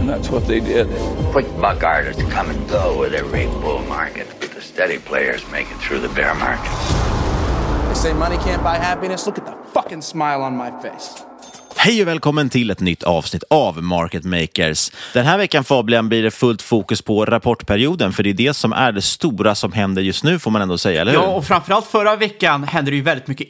And that's what they did. Quick buck artists come and go with every bull market, but the steady players make it through the bear market. They say money can't buy happiness. Look at the fucking smile on my face. Hej och välkommen till ett nytt avsnitt av Market Makers. Den här veckan Fabian blir det fullt fokus på rapportperioden, för det är det som är det stora som händer just nu får man ändå säga, eller hur? Ja, och framförallt förra veckan hände det ju väldigt mycket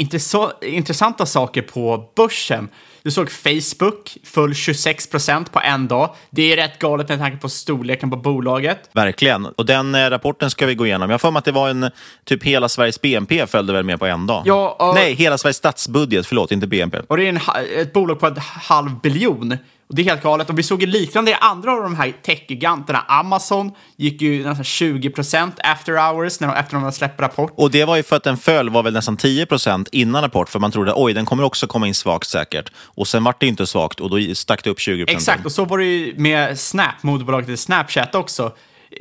intressanta saker på börsen. Du såg Facebook full 26 procent på en dag. Det är rätt galet med tanke på storleken på bolaget. Verkligen. Och den eh, rapporten ska vi gå igenom. Jag har för mig att det var en, typ hela Sveriges BNP följde väl med på en dag? Ja, och... Nej, hela Sveriges statsbudget, förlåt, inte BNP. Och det är en, ett bolag på en halv biljon. Och det är helt galet. Och vi såg ju liknande i andra av de här techgiganterna. Amazon gick ju nästan 20% after hours när de, efter att de släppte rapport. Och det var ju för att den föll var väl nästan 10% innan rapport. För man trodde oj, den kommer också komma in svagt säkert. Och sen vart det inte svagt och då stack det upp 20% Exakt, och så var det ju med Snap, moderbolaget Snapchat också.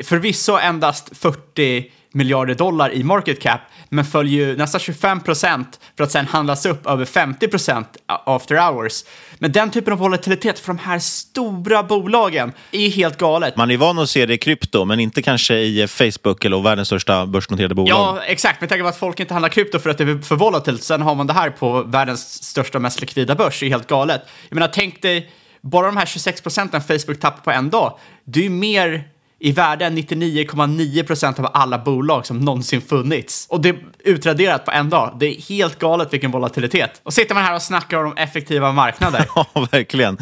Förvisso endast 40 miljarder dollar i market cap, men föll ju nästan 25 procent för att sen handlas upp över 50 procent after hours. Men den typen av volatilitet för de här stora bolagen är helt galet. Man är van att se det i krypto, men inte kanske i Facebook eller världens största börsnoterade bolag. Ja, exakt. Med tanke på att folk inte handlar krypto för att det är för volatilt, sen har man det här på världens största och mest likvida börs, det är helt galet. Jag menar, tänk dig, bara de här 26 procenten Facebook tappar på en dag, det är ju mer i värde 99,9 procent av alla bolag som någonsin funnits. Och det är utraderat på en dag. Det är helt galet vilken volatilitet. Och sitter man här och snackar om effektiva marknader. ja, verkligen.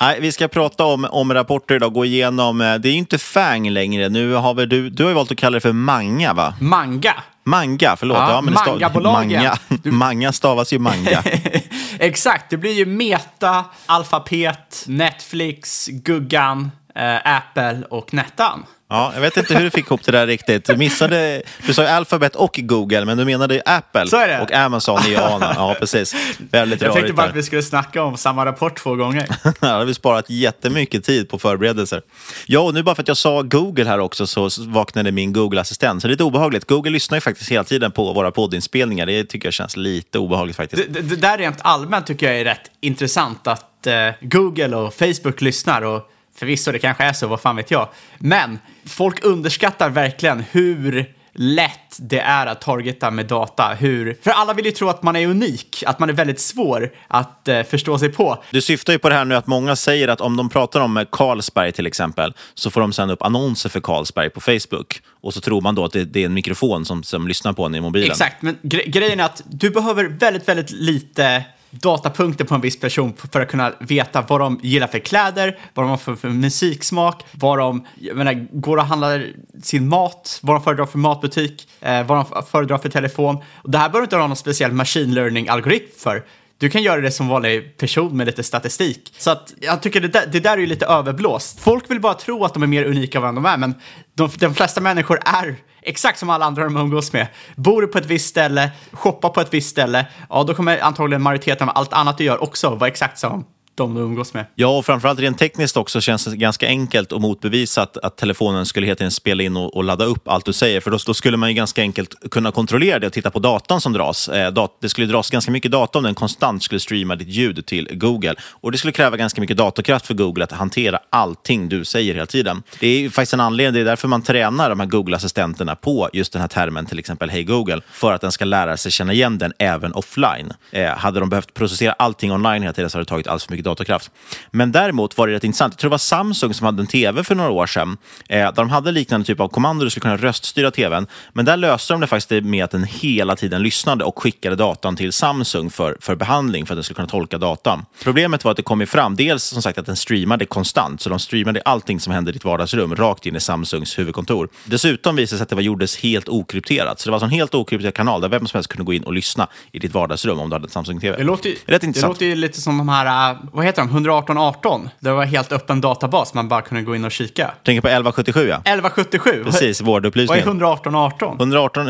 Nej, vi ska prata om, om rapporter idag, gå igenom. Det är ju inte FANG längre. Nu har vi, du, du har ju valt att kalla det för MANGA, va? Manga? Manga, förlåt. Ja, ja, men mangabolagen. Manga. Du... manga stavas ju manga. Exakt, det blir ju Meta, Alphabet, Netflix, Guggan, eh, Apple och Nettan. Ja, jag vet inte hur du fick ihop det där riktigt. Du missade, du sa ju Alphabet och Google, men du menade ju Apple Så är det. och Amazon i ANA. Ja, precis. Väldigt Jag tänkte rörigt bara att vi skulle snacka om samma rapport två gånger. Där har vi sparat jättemycket tid på förberedelser. Ja, och nu bara för att jag sa Google här också så vaknade min Google-assistent. Så det är lite obehagligt. Google lyssnar ju faktiskt hela tiden på våra poddinspelningar. Det tycker jag känns lite obehagligt faktiskt. Det, det där rent allmänt tycker jag är rätt intressant att eh, Google och Facebook lyssnar och förvisso det kanske är så, vad fan vet jag. Men folk underskattar verkligen hur lätt det är att targeta med data. Hur, för alla vill ju tro att man är unik, att man är väldigt svår att eh, förstå sig på. Du syftar ju på det här nu att många säger att om de pratar om eh, Carlsberg till exempel så får de sända upp annonser för Carlsberg på Facebook. Och så tror man då att det, det är en mikrofon som, som lyssnar på en i mobilen. Exakt, men gre grejen är att du behöver väldigt, väldigt lite datapunkter på en viss person för att kunna veta vad de gillar för kläder, vad de har för, för musiksmak, vad de menar, går och handlar sin mat, vad de föredrar för matbutik, eh, vad de föredrar för telefon. Och det här behöver du inte ha någon speciell machine learning-algoritm för. Du kan göra det som vanlig person med lite statistik. Så att jag tycker det där, det där är ju lite överblåst. Folk vill bara tro att de är mer unika än vad de är, men de, de flesta människor är exakt som alla andra de umgås med. Bor du på ett visst ställe, shoppar på ett visst ställe, ja då kommer antagligen majoriteten av allt annat du gör också vara exakt som de du umgås med. Ja, och framförallt rent tekniskt också känns det ganska enkelt och motbevisa att, att telefonen skulle hela tiden spela in och, och ladda upp allt du säger. För då, då skulle man ju ganska enkelt kunna kontrollera det och titta på datan som dras. Eh, dat, det skulle dras ganska mycket data om den konstant skulle streama ditt ljud till Google. Och det skulle kräva ganska mycket datorkraft för Google att hantera allting du säger hela tiden. Det är ju faktiskt en anledning, det är därför man tränar de här Google-assistenterna på just den här termen, till exempel Hej Google, för att den ska lära sig känna igen den även offline. Eh, hade de behövt processera allting online hela tiden så hade det tagit alldeles för mycket datorkraft. Men däremot var det rätt intressant. Jag tror det var Samsung som hade en tv för några år sedan, eh, där de hade liknande typ av kommando, du skulle kunna röststyra tvn. Men där löste de det faktiskt med att den hela tiden lyssnade och skickade datan till Samsung för, för behandling, för att den skulle kunna tolka datan. Problemet var att det kom fram, dels som sagt att den streamade konstant, så de streamade allting som hände i ditt vardagsrum rakt in i Samsungs huvudkontor. Dessutom visade det sig att det var, gjordes helt okrypterat, så det var en helt okrypterad kanal där vem som helst kunde gå in och lyssna i ditt vardagsrum om du hade en Samsung-tv. Det låter, Rätt det intressant. låter ju lite som de här, äh, vad heter de, 11818? Det var helt öppen databas, man bara kunde gå in och kika. Tänker på 1177, ja. 1177? Precis, Vad är vårdupplysningen. 11818? 118,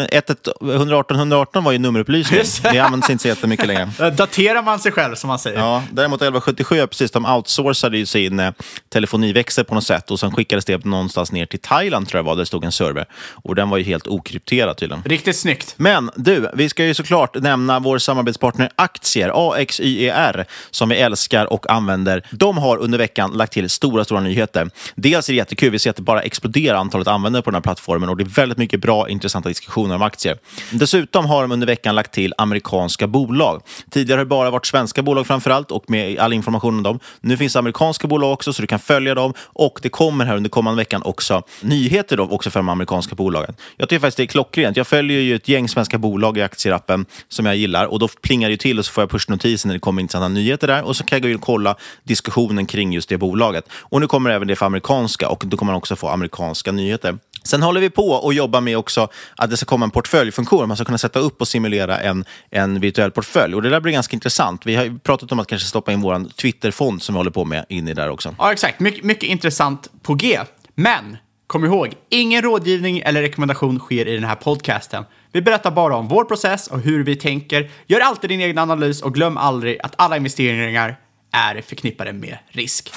118 118 var ju nummerupplysning. Det. Används inte så jättemycket längre. Daterar man sig själv, som man säger. Ja, däremot 1177, ja, precis, de outsourcade ju sin eh, telefoniväxel på något sätt och sen skickades det någonstans ner till Thailand tror jag var, där det stod en server. Och den var ju helt okrypterad tydligen. Riktigt snyggt. Men du, vi ska ju såklart nämna vår samarbetspartner Aktier, AXYER, som vi älskar och använder. De har under veckan lagt till stora, stora nyheter. Dels är det jättekul, vi ser att det bara exploderar antalet användare på den här plattformen och det är väldigt mycket bra, intressanta diskussioner om aktier. Dessutom har de under veckan lagt till amerikanska bolag. Tidigare har det bara varit svenska bolag framför allt och med all information om dem. Nu finns det amerikanska bolag också så du kan följa dem och det kommer här under kommande veckan också nyheter då också för de amerikanska bolagen. Jag tycker faktiskt det är klockrent. Jag följer ju ett gäng svenska bolag i aktierappen som jag gillar och då plingar det ju till och så får jag pushnotiser när det kommer intressanta nyheter där och så kan jag gå in kolla diskussionen kring just det bolaget. Och nu kommer även det för amerikanska och då kommer man också få amerikanska nyheter. Sen håller vi på och jobbar med också att det ska komma en portföljfunktion. Man ska kunna sätta upp och simulera en, en virtuell portfölj. Och det där blir ganska intressant. Vi har ju pratat om att kanske stoppa in vår Twitterfond som vi håller på med in i där också. Ja, exakt. My mycket intressant på G. Men kom ihåg, ingen rådgivning eller rekommendation sker i den här podcasten. Vi berättar bara om vår process och hur vi tänker. Gör alltid din egen analys och glöm aldrig att alla investeringar är förknippade med risk.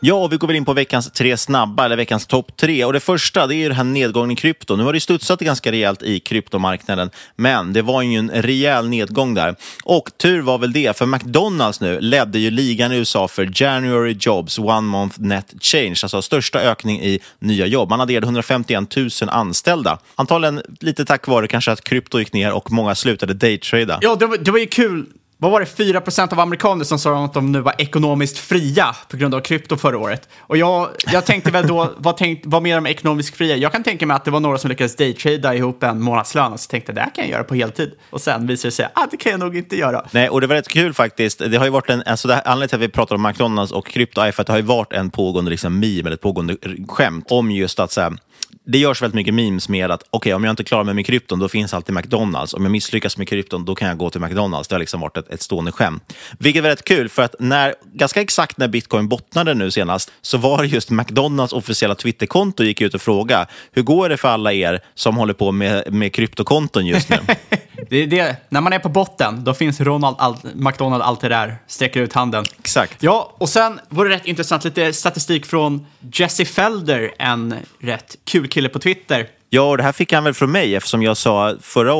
Ja, och vi går väl in på veckans tre snabba, eller veckans topp tre. Och det första det är ju den här nedgången i krypto. Nu har det studsat ganska rejält i kryptomarknaden, men det var ju en rejäl nedgång där. Och tur var väl det, för McDonalds nu ledde ju ligan i USA för January Jobs One Month Net Change, alltså största ökning i nya jobb. Man adderade 151 000 anställda. Antagligen lite tack vare kanske att krypto gick ner och många slutade daytrada. Ja, det var, det var ju kul. Vad var det, 4% av amerikaner som sa att de nu var ekonomiskt fria på grund av krypto förra året? Och jag, jag tänkte väl då, vad, tänkt, vad mer de ekonomiskt fria? Jag kan tänka mig att det var några som lyckades daytrada ihop en månadslön och så tänkte det här kan jag göra på heltid. Och sen visade det sig, ah, det kan jag nog inte göra. Nej, och det var rätt kul faktiskt. Det har ju varit en, alltså det här, anledningen till att vi pratar om McDonalds och krypto är för att det har ju varit en pågående liksom, meme, eller ett pågående skämt om just att så här, det görs väldigt mycket memes med att okej, om jag inte klarar mig med krypton, då finns alltid McDonalds. Om jag misslyckas med krypton, då kan jag gå till McDonalds. Det har liksom varit ett, ett stående skämt. Vilket var rätt kul, för att när, ganska exakt när bitcoin bottnade nu senast, så var det just McDonalds officiella Twitterkonto gick ut och frågade hur går det för alla er som håller på med, med kryptokonton just nu? Det är det. När man är på botten, då finns Ronald all, McDonald alltid där, sträcker ut handen. Exakt. Ja, och sen var det rätt intressant, lite statistik från Jesse Felder, en rätt kul kille på Twitter. Ja, och det här fick han väl från mig eftersom jag sa förra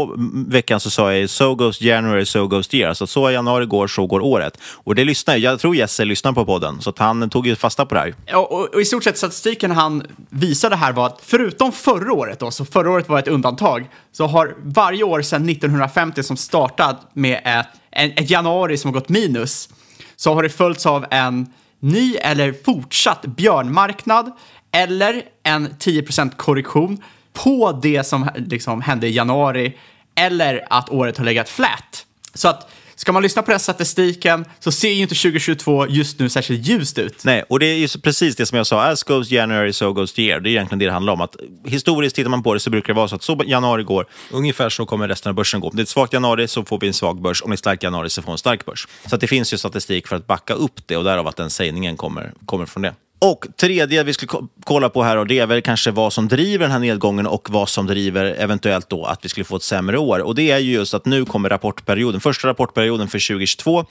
veckan så sa jag so goes January, so goes the year. Alltså så januari går, så går året. Och det lyssnar jag tror Jesse lyssnar på podden, så att han tog ju fasta på det här. Ja, och, och i stort sett statistiken han visade här var att förutom förra året då, så förra året var ett undantag, så har varje år sedan 1950 som startat med ett, en, ett januari som har gått minus, så har det följts av en ny eller fortsatt björnmarknad eller en 10% korrektion på det som liksom hände i januari eller att året har legat flat. Så att ska man lyssna på den statistiken så ser ju inte 2022 just nu särskilt ljust ut. Nej, och det är ju precis det som jag sa. As goes January, so goes the year. Det är egentligen det det handlar om. Att historiskt tittar man på det så brukar det vara så att så januari går, ungefär så kommer resten av börsen gå. Om det är ett svagt januari så får vi en svag börs. Om det är stark januari så får vi en stark börs. Så att det finns ju statistik för att backa upp det och därav att den sägningen kommer, kommer från det. Och tredje vi skulle kolla på här och det är väl kanske vad som driver den här nedgången och vad som driver eventuellt då att vi skulle få ett sämre år. Och det är ju just att nu kommer rapportperioden, första rapportperioden för 2022.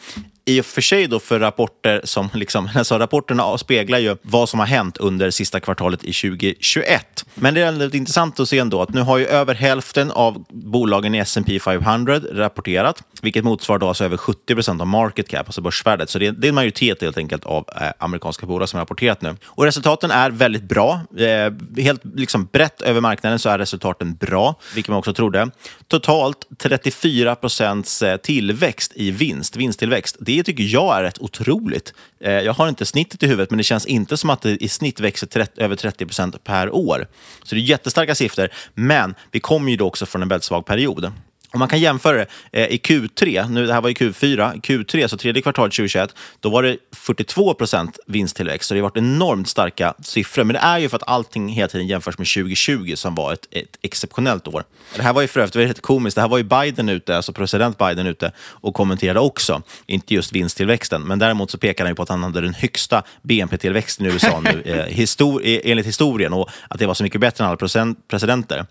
I och för sig då för rapporter som, liksom, alltså rapporterna speglar ju vad som har hänt under sista kvartalet i 2021. Men det är väldigt intressant att se ändå att nu har ju över hälften av bolagen i S&P 500 rapporterat, vilket motsvarar då alltså över 70 procent av market cap, alltså börsvärdet. Så det är, det är en majoritet helt enkelt av eh, amerikanska bolag som har rapporterat nu. Och resultaten är väldigt bra. Eh, helt liksom brett över marknaden så är resultaten bra, vilket man också trodde. Totalt 34 procents eh, tillväxt i vinst, vinsttillväxt. Det tycker jag är rätt otroligt. Eh, jag har inte snittet i huvudet, men det känns inte som att det i snitt växer 30, över 30 procent per år. Så det är jättestarka siffror, men vi kommer ju då också från en väldigt svag period. Om man kan jämföra det eh, i Q3, nu det här var i Q4, Q3, så tredje kvartalet 2021, då var det 42 procent vinsttillväxt. Så det har varit enormt starka siffror. Men det är ju för att allting hela tiden jämförs med 2020 som var ett, ett exceptionellt år. Det här var ju för övrigt helt komiskt. Det här var ju Biden ute, alltså president Biden ute och kommenterade också. Inte just vinsttillväxten, men däremot så pekade han ju på att han hade den högsta BNP-tillväxten i USA nu eh, histor enligt historien och att det var så mycket bättre än alla presidenter.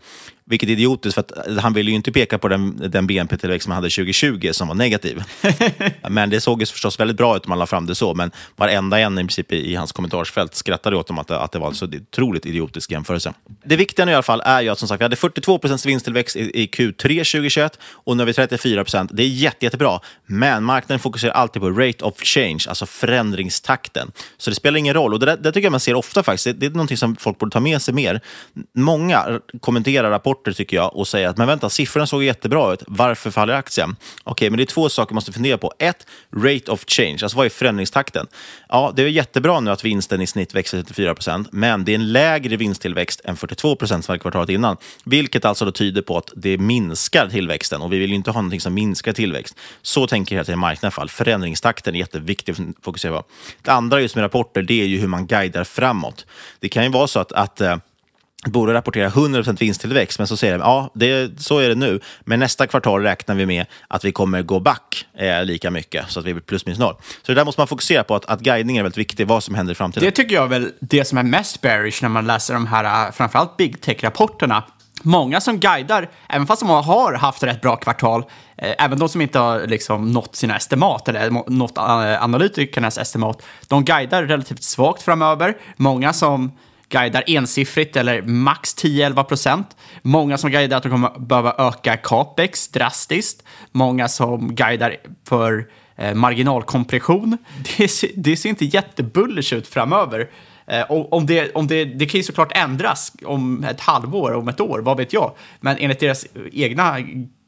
Vilket är idiotiskt, för att han ville ju inte peka på den, den BNP-tillväxt man hade 2020 som var negativ. men det såg ju förstås väldigt bra ut om man la fram det så, men varenda en i princip i, hans kommentarsfält skrattade åt dem att, det- att det var en så otroligt idiotisk jämförelse. Det viktiga nu i alla fall är ju att som sagt, vi hade 42 procents vinsttillväxt i, i Q3 2021 och nu har vi 34 procent. Det är jätte, jättebra, men marknaden fokuserar alltid på rate of change, alltså förändringstakten. Så det spelar ingen roll, och det, där, det tycker jag man ser ofta faktiskt. Det, det är någonting som folk borde ta med sig mer. Många kommenterar rapporter tycker jag och säger att men vänta, siffrorna såg jättebra ut. Varför faller aktien? Okej, men det är två saker man måste fundera på. Ett, rate of change, alltså vad är förändringstakten? Ja, det är jättebra nu att vinsten i snitt växer 34 procent, men det är en lägre vinsttillväxt än 42 procent som var kvartalet innan, vilket alltså då tyder på att det minskar tillväxten och vi vill ju inte ha någonting som minskar tillväxt. Så tänker hela tiden marknaden i alla fall. Förändringstakten är jätteviktig att fokusera på. Det andra just med rapporter, det är ju hur man guidar framåt. Det kan ju vara så att, att eh, borde rapportera 100% vinsttillväxt, men så säger de ja, det, så är det nu. Men nästa kvartal räknar vi med att vi kommer gå back eh, lika mycket, så att vi blir plus minus noll. Så det där måste man fokusera på, att, att guidning är väldigt viktigt, vad som händer i framtiden. Det tycker jag är väl det som är mest bearish när man läser de här, eh, framförallt big tech-rapporterna. Många som guidar, även fast de har haft rätt bra kvartal, eh, även de som inte har liksom nått sina estimat eller nått eh, analytikernas estimat, de guidar relativt svagt framöver. Många som guidar ensiffrigt eller max 10-11 procent. Många som guidar att de kommer behöva öka capex drastiskt. Många som guidar för eh, marginalkompression. Det ser, det ser inte jättebullish ut framöver. Eh, om det, om det, det kan ju såklart ändras om ett halvår, om ett år, vad vet jag. Men enligt deras egna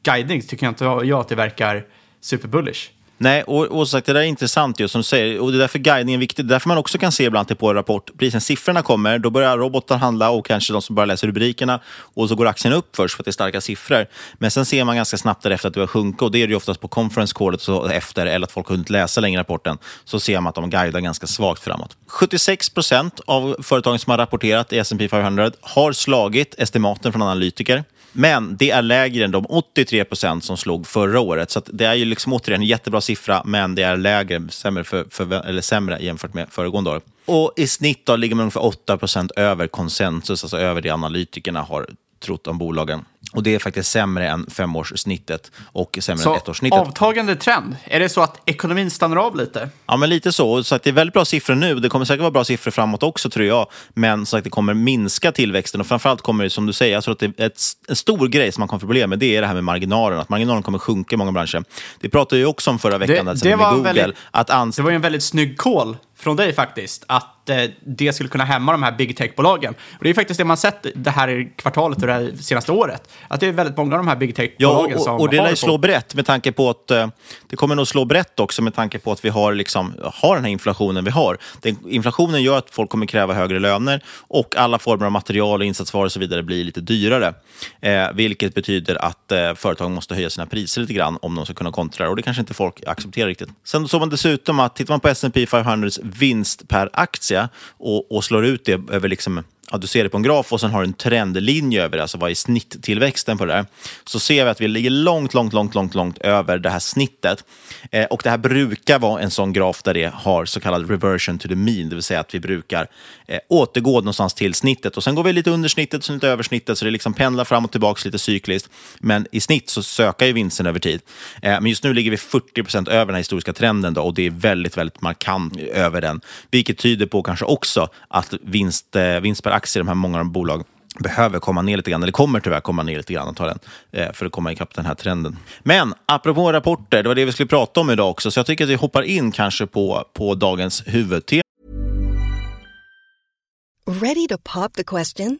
guidning tycker jag inte jag att det verkar superbullish. Nej, och, och sagt, det där är intressant just som du säger. Och det är därför guidning är viktig. Det är därför man också kan se ibland på en rapport, precis när siffrorna kommer, då börjar robotar handla och kanske de som bara läser rubrikerna och så går aktien upp först för att det är starka siffror. Men sen ser man ganska snabbt därefter att det börjar sjunka och det är det ju oftast på conference callet så efter eller att folk har hunnit läsa längre rapporten så ser man att de guidar ganska svagt framåt. 76 procent av företagen som har rapporterat i S&P 500 har slagit estimaten från analytiker. Men det är lägre än de 83 procent som slog förra året. Så det är ju liksom återigen en jättebra siffra, men det är lägre, sämre, för, för, eller sämre jämfört med föregående år. Och i snitt då ligger man ungefär 8 procent över konsensus, alltså över det analytikerna har trott om bolagen. Och det är faktiskt sämre än femårssnittet och sämre så än ettårssnittet. avtagande trend, är det så att ekonomin stannar av lite? Ja, men lite så. så att det är väldigt bra siffror nu. Det kommer säkert vara bra siffror framåt också, tror jag. Men så att det kommer minska tillväxten. Och framförallt kommer det, som du säger, jag tror att det är ett, en stor grej som man kommer få problem med, det är det här med marginalen. Att marginalen kommer sjunka i många branscher. Det pratade ju också om förra veckan, Det, att det, med Google. väldigt, att det var ju en väldigt snygg call från dig faktiskt, att eh, det skulle kunna hämma de här big tech-bolagen. Och det är faktiskt det man sett det här kvartalet och det här senaste året. Att det är väldigt många av de här big Ja, tech-bolagen som och, och det lär ju slå brett med tanke på att eh, det kommer nog slå brett också med tanke på att vi har, liksom, har den här inflationen vi har. Den, inflationen gör att folk kommer kräva högre löner och alla former av material, insatsvaror och så vidare blir lite dyrare. Eh, vilket betyder att eh, företag måste höja sina priser lite grann om de ska kunna kontra. Och det kanske inte folk accepterar riktigt. Sen såg man dessutom att tittar man på S&P 500s vinst per aktie och, och slår ut det över liksom ja, du ser det på en graf och sen har du en trendlinje över det, alltså vad är snitttillväxten på det där, så ser vi att vi ligger långt, långt, långt, långt, långt över det här snittet. Eh, och det här brukar vara en sån graf där det har så kallad reversion to the mean, det vill säga att vi brukar eh, återgå någonstans till snittet. Och sen går vi lite under snittet och sen lite över snittet, så det liksom pendlar fram och tillbaka lite cykliskt. Men i snitt så sökar ju vinsten över tid. Eh, men just nu ligger vi 40 procent över den här historiska trenden då, och det är väldigt, väldigt markant över den. Vilket tyder på kanske också att vinst, eh, vinst per aktier, de här många de bolag behöver komma ner lite grann, eller kommer tyvärr komma ner lite grann antagligen, eh, för att komma ikapp den här trenden. Men apropå rapporter, det var det vi skulle prata om idag också, så jag tycker att vi hoppar in kanske på, på dagens huvudtema. Ready to pop the question?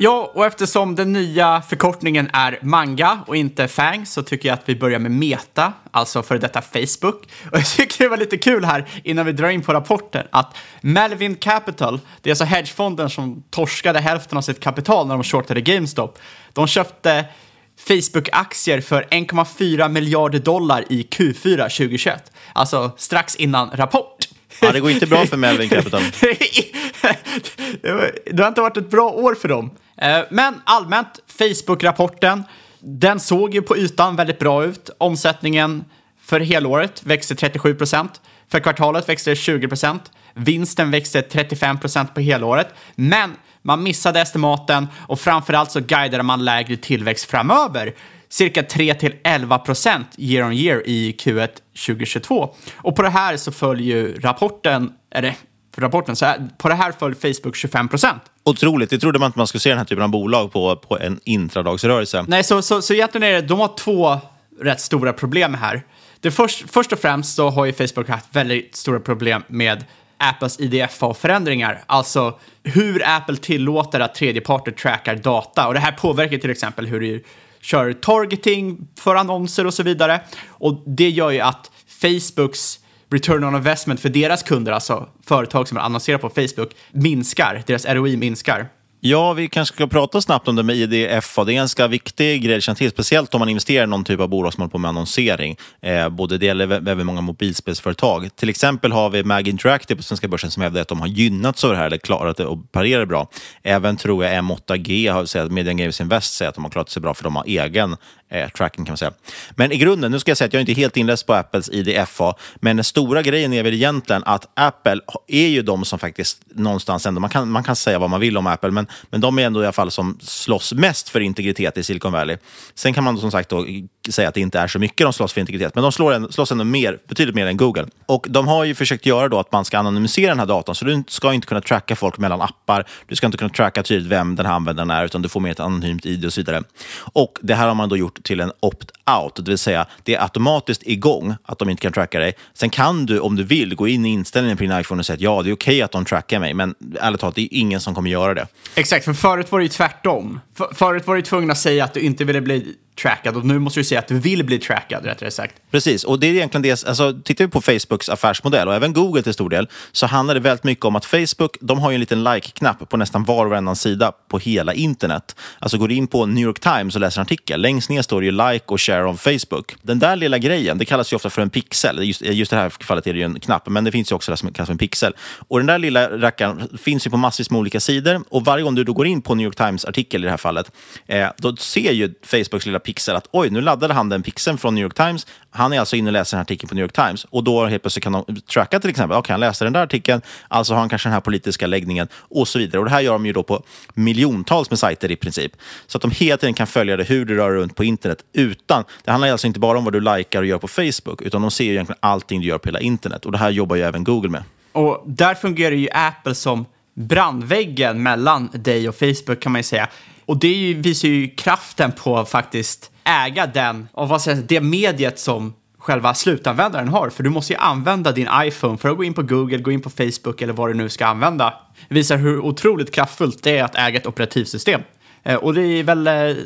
Ja, och eftersom den nya förkortningen är manga och inte FANG så tycker jag att vi börjar med Meta, alltså för detta Facebook. Och jag tycker det var lite kul här innan vi drar in på rapporten att Melvin Capital, det är alltså hedgefonden som torskade hälften av sitt kapital när de shortade GameStop. De köpte Facebook-aktier för 1,4 miljarder dollar i Q4 2021, alltså strax innan rapport. Ja, det går inte bra för Melvin Capital. det har inte varit ett bra år för dem. Eh, Men allmänt, Facebook-rapporten, den såg ju på ytan väldigt bra ut. Omsättningen för helåret växte 37 procent. För kvartalet växte det 20 procent. Vinsten växte 35 procent på helåret. Men man missade estimaten och framförallt så guidade man lägre tillväxt framöver. Cirka 3-11 procent year on year i Q1 2022. Och på det här så följer ju rapporten, eller för rapporten, så här, på det här föll Facebook 25 procent. Otroligt. Det trodde man inte man skulle se den här typen av bolag på, på en intradagsrörelse. Nej, så, så, så egentligen är det, de har två rätt stora problem här. Det först, först och främst så har ju Facebook haft väldigt stora problem med Apples IDFA-förändringar, alltså hur Apple tillåter att tredjeparter trackar data. Och det här påverkar till exempel hur kör targeting för annonser och så vidare. Och det gör ju att Facebooks return on investment för deras kunder, alltså företag som annonserar på Facebook, minskar. Deras ROI minskar. Ja, vi kanske ska prata snabbt om det med IDFA. Det är en ganska viktig grej att känna till, speciellt om man investerar i någon typ av bolag som håller på med annonsering. Eh, både det gäller även många mobilspelsföretag. Till exempel har vi Mag Interactive på svenska börsen som hävdar att de har gynnats av det här, eller klarat det och parerar bra. Även tror jag M8G, har Media Games Invest, säger att de har klarat sig bra för de har egen eh, tracking kan man säga. Men i grunden, nu ska jag säga att jag är inte helt inläst på Apples IDFA, men den stora grejen är väl egentligen att Apple är ju de som faktiskt någonstans ändå, man kan, man kan säga vad man vill om Apple, men, men de är ändå i alla fall som slåss mest för integritet i Silicon Valley. Sen kan man då, som sagt då, säga att det inte är så mycket de slåss för integritet, men de slår en, slåss ändå mer, betydligt mer än Google. Och de har ju försökt göra då att man ska anonymisera den här datan, så du ska inte kunna tracka folk mellan appar, du ska inte kunna tracka tydligt vem den här användaren är, utan du får mer ett anonymt ID och så vidare. Och det här har man då gjort till en opt-out, det vill säga det är automatiskt igång att de inte kan tracka dig. Sen kan du, om du vill, gå in i inställningen på din iPhone och säga att ja, det är okej okay att de trackar mig, men ärligt talat, det är ingen som kommer göra det. Exakt, för förut var det ju tvärtom. För, förut var du tvungen att säga att du inte ville bli trackad och nu måste du säga att du vill bli trackad, rättare sagt. Precis, och det är egentligen det, alltså tittar vi på Facebooks affärsmodell och även Google till stor del, så handlar det väldigt mycket om att Facebook, de har ju en liten like-knapp på nästan var och varannan sida på hela internet. Alltså går du in på New York Times och läser en artikel, längst ner står det ju like och share on Facebook. Den där lilla grejen, det kallas ju ofta för en pixel, just, just i det här fallet är det ju en knapp, men det finns ju också det som kallas för en pixel. Och den där lilla rackaren finns ju på massvis med olika sidor och varje gång du då går in på New York Times-artikel i det här fallet, eh, då ser ju Facebooks lilla pixel att oj, nu laddade han den pixeln från New York Times. Han är alltså inne och läser en artikel på New York Times och då helt plötsligt kan de tracka till exempel. Okej, okay, han läste den där artikeln, alltså har han kanske den här politiska läggningen och så vidare. Och det här gör de ju då på miljontals med sajter i princip. Så att de hela tiden kan följa det, hur du rör runt på internet utan, det handlar alltså inte bara om vad du likar och gör på Facebook, utan de ser ju egentligen allting du gör på hela internet. Och det här jobbar ju även Google med. Och där fungerar ju Apple som brandväggen mellan dig och Facebook kan man ju säga. Och det visar ju kraften på att faktiskt äga den, och vad säger, det mediet som själva slutanvändaren har. För du måste ju använda din iPhone för att gå in på Google, gå in på Facebook eller vad du nu ska använda. Det visar hur otroligt kraftfullt det är att äga ett operativsystem. Eh, och det är väl eh,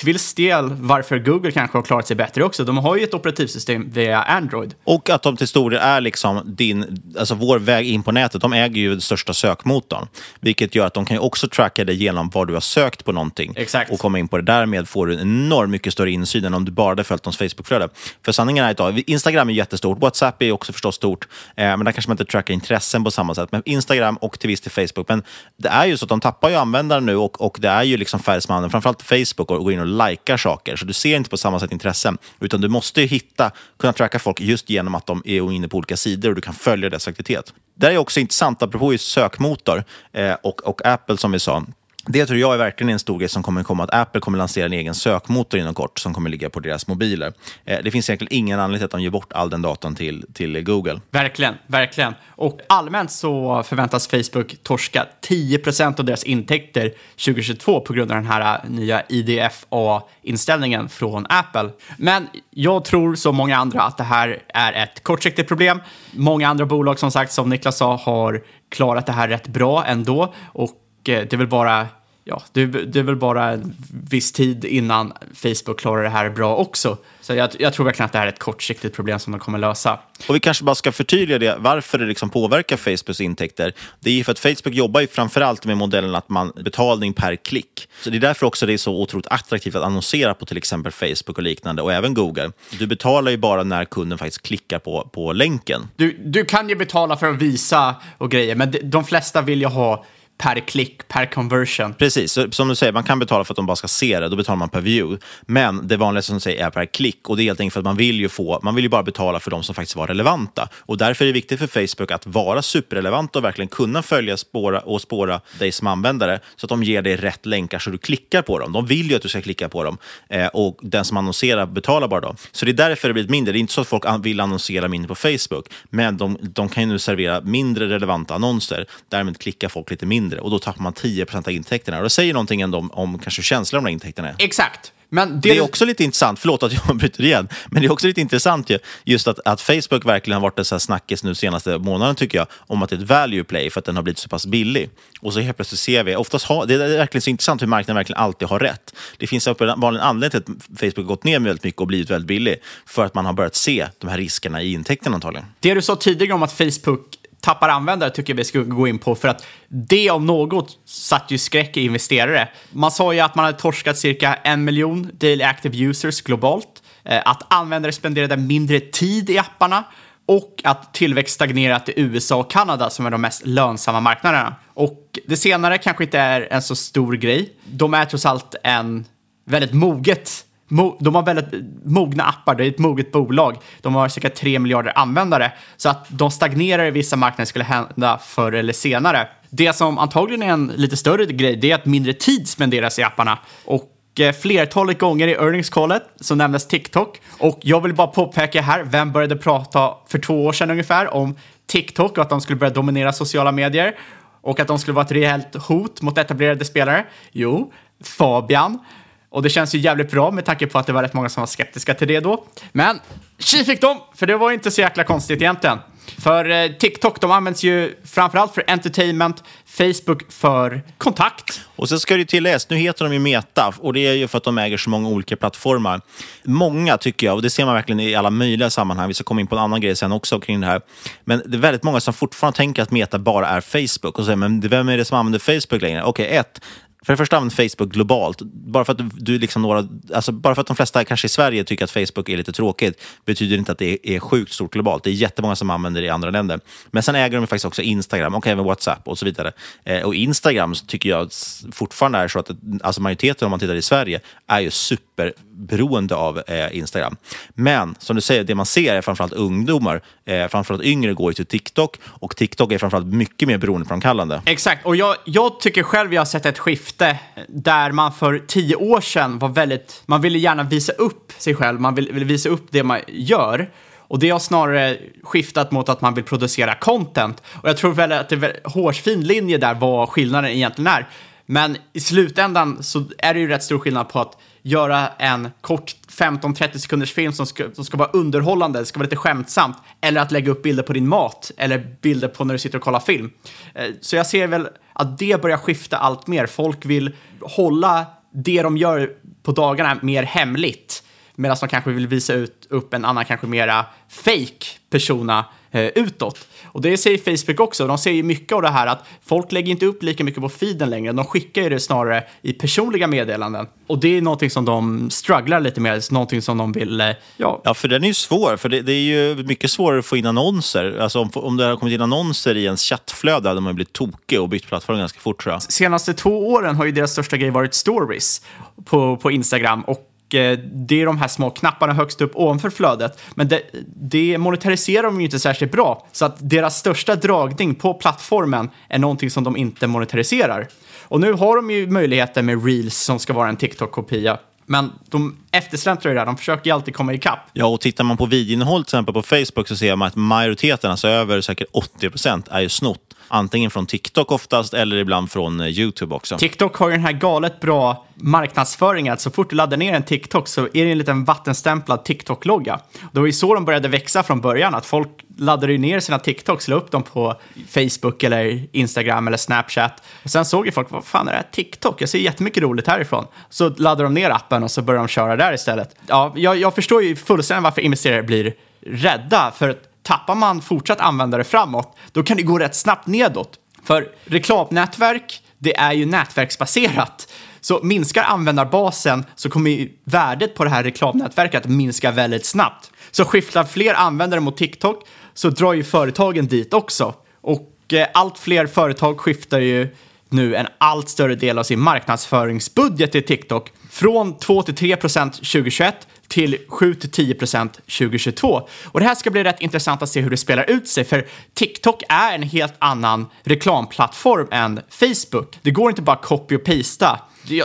till viss del varför Google kanske har klarat sig bättre också. De har ju ett operativsystem via Android. Och att de till stor del är liksom din, alltså vår väg in på nätet. De äger ju den största sökmotorn, vilket gör att de kan ju också tracka dig genom var du har sökt på någonting Exakt. och komma in på det. Därmed får du en enormt mycket större insyn än om du bara hade följt deras Facebookflöde. För sanningen är att Instagram är jättestort, WhatsApp är också förstås stort, eh, men där kanske man inte trackar intressen på samma sätt. Men Instagram och till viss till Facebook. Men det är ju så att de tappar ju användare nu och, och det är ju liksom färre som använder, framförallt Facebook, och går in och likar saker. Så du ser inte på samma sätt intressen, utan du måste hitta, kunna tracka folk just genom att de är inne på olika sidor och du kan följa deras aktivitet. Det är också intressant, apropå just sökmotor eh, och, och Apple som vi sa. Det tror jag är verkligen en stor grej som kommer komma, att Apple kommer lansera en egen sökmotor inom kort som kommer ligga på deras mobiler. Eh, det finns egentligen ingen anledning till att de ger bort all den datan till, till Google. Verkligen, verkligen. Och allmänt så förväntas Facebook torska 10% av deras intäkter 2022 på grund av den här eh, nya IDFA-inställningen från Apple. Men jag tror som många andra att det här är ett kortsiktigt problem. Många andra bolag som sagt, som Niklas sa, har klarat det här rätt bra ändå och eh, det är väl bara ja, det, det är väl bara en viss tid innan Facebook klarar det här bra också. Så jag, jag, tror verkligen att det här är ett kortsiktigt problem som de kommer lösa. Och vi kanske bara ska förtydliga det, varför det liksom påverkar Facebooks intäkter. Det är för att Facebook jobbar ju framförallt med modellen att man betalning per klick. Så det är därför också det är så otroligt attraktivt att annonsera på till exempel Facebook och liknande och även Google. Du betalar ju bara när kunden faktiskt klickar på, på länken. Du, du kan ju betala för att visa och grejer, men de flesta vill ju ha per klick, per conversion. Precis, som du säger, man kan betala för att de bara ska se det, då betalar man per view. Men det vanligaste som du säger är per klick och det är helt enkelt för att man vill ju, få, man vill ju bara betala för de som faktiskt var relevanta. Och därför är det viktigt för Facebook att vara superrelevant och verkligen kunna följa spåra, och spåra dig som användare så att de ger dig rätt länkar så du klickar på dem. De vill ju att du ska klicka på dem eh, och den som annonserar betalar bara dem. Så det är därför det blivit mindre. Det är inte så att folk vill annonsera mindre på Facebook, men de, de kan ju nu servera mindre relevanta annonser. Därmed klickar folk lite mindre mindre och då tappar man 10% av intäkterna. Och det säger någonting ändå om, om kanske känslan av de intäkterna. Exakt. Men det... det är också lite intressant, förlåt att jag bryter igen, men det är också lite intressant ju, just att, att Facebook verkligen har varit en så här snackis nu senaste månaden tycker jag, om att det är ett value play för att den har blivit så pass billig. Och så helt plötsligt ser vi, oftast har, det är verkligen så intressant hur marknaden verkligen alltid har rätt. Det finns uppenbarligen en anledning till att Facebook har gått ner väldigt mycket och blivit väldigt billig, för att man har börjat se de här riskerna i intäkterna antagligen. Det du sa tidigare om att Facebook tappar användare tycker jag vi ska gå in på för att det om något satt ju skräck i investerare. Man sa ju att man hade torskat cirka en miljon daily active users globalt, eh, att användare spenderade mindre tid i apparna och att tillväxt stagnerat i USA och Kanada som är de mest lönsamma marknaderna. Och det senare kanske inte är en så stor grej. De är trots allt en väldigt moget de har väldigt mogna appar, det är ett moget bolag. De har cirka 3 miljarder användare. Så att de stagnerar i vissa marknader skulle hända förr eller senare. Det som antagligen är en lite större grej, det är att mindre tid spenderas i apparna. Och eh, flertalet gånger i earnings-callet så nämndes TikTok. Och jag vill bara påpeka här, vem började prata för två år sedan ungefär om TikTok och att de skulle börja dominera sociala medier och att de skulle vara ett rejält hot mot etablerade spelare? Jo, Fabian. Och det känns ju jävligt bra med tanke på att det var rätt många som var skeptiska till det då. Men tji fick de, för det var inte så jäkla konstigt egentligen. För eh, TikTok, de används ju framförallt för entertainment, Facebook för kontakt. Och sen ska det tilläggas, nu heter de ju Meta och det är ju för att de äger så många olika plattformar. Många tycker jag, och det ser man verkligen i alla möjliga sammanhang, vi ska komma in på en annan grej sen också kring det här. Men det är väldigt många som fortfarande tänker att Meta bara är Facebook och säger, men vem är det som använder Facebook längre? Okej, okay, ett, för det första använder Facebook globalt. Bara för, att du, liksom några, alltså bara för att de flesta kanske i Sverige tycker att Facebook är lite tråkigt betyder inte att det är, sjukt stort globalt. Det är jättemånga som använder det i andra länder. Men sen äger de faktiskt också Instagram och även WhatsApp och så vidare. Eh, och Instagram tycker jag fortfarande är så att alltså majoriteten, om man tittar i Sverige, är ju super superberoende av eh, Instagram. Men som du säger, det man ser är framförallt ungdomar, eh, framförallt yngre går ju till TikTok och TikTok är framförallt mycket mer beroendeframkallande. Exakt, och jag, jag tycker själv jag har sett ett skifte där man för tio år sedan var väldigt, man ville gärna visa upp sig själv, man ville, vill visa upp det man gör. Och det har snarare skiftat mot att man vill producera content. Och jag tror väl att det är en hårsfin linje där vad skillnaden egentligen är. Men i slutändan så är det ju rätt stor skillnad på att göra en kort 15-30 sekunders film som ska, som ska vara underhållande, det ska vara lite skämtsamt, eller att lägga upp bilder på din mat eller bilder på när du sitter och kollar film. Eh, så jag ser väl att det börjar skifta allt mer. Folk vill hålla det de gör på dagarna mer hemligt, medan de kanske vill visa ut, upp en annan, kanske mera fake persona eh, utåt. Och det säger Facebook också. De säger mycket av det här att folk lägger inte upp lika mycket på feeden längre. De skickar ju det snarare i personliga meddelanden. Och det är någonting som de strugglar lite med, någonting som de vill... Eh, ja, ja för den är ju svår. För det, det är ju mycket svårare att få in annonser. Alltså om, om det har kommit in annonser i ens chattflöde hade man blivit tokig och bytt plattform ganska fort tror jag. Senaste två åren har ju deras största grej varit stories på, på Instagram. Och Eh, det är de här små knapparna högst upp ovanför flödet. Men det, det monetariserar de ju inte särskilt bra. Så att deras största dragning på plattformen är någonting som de inte monetariserar. Och nu har de ju möjligheten med Reels som ska vara en TikTok-kopia. Men de eftersläntrar ju där, de försöker ju alltid komma ikapp. Ja, och tittar man på videoinnehåll till exempel på Facebook så ser man att majoriteten, alltså över säkert 80 procent, är ju snott. Antingen från TikTok oftast eller ibland från eh, YouTube också. TikTok har ju den här galet bra marknadsföringen. Att så fort du laddar ner en TikTok så är det en liten vattenstämplad TikTok-logga. Det var ju så de började växa från början. Att folk laddade ju ner sina TikToks, la upp dem på Facebook eller Instagram eller Snapchat. Och sen såg ju folk, vad fan är det här TikTok? Jag ser jättemycket roligt härifrån. Så laddade de ner appen och så började de köra där istället. Ja, jag, jag förstår ju fullständigt varför investerare blir rädda. För tappar man fortsatt användare framåt, då kan det gå rätt snabbt nedåt. För reklamnätverk, det är ju nätverksbaserat. Så minskar användarbasen så kommer värdet på det här reklamnätverket att minska väldigt snabbt. Så skiftar fler användare mot TikTok så drar ju företagen dit också. Och eh, allt fler företag skiftar ju nu en allt större del av sin marknadsföringsbudget till TikTok från 2 till 3 procent 2021 till 7-10 procent 2022. Och det här ska bli rätt intressant att se hur det spelar ut sig, för TikTok är en helt annan reklamplattform än Facebook. Det går inte bara copy och pasta.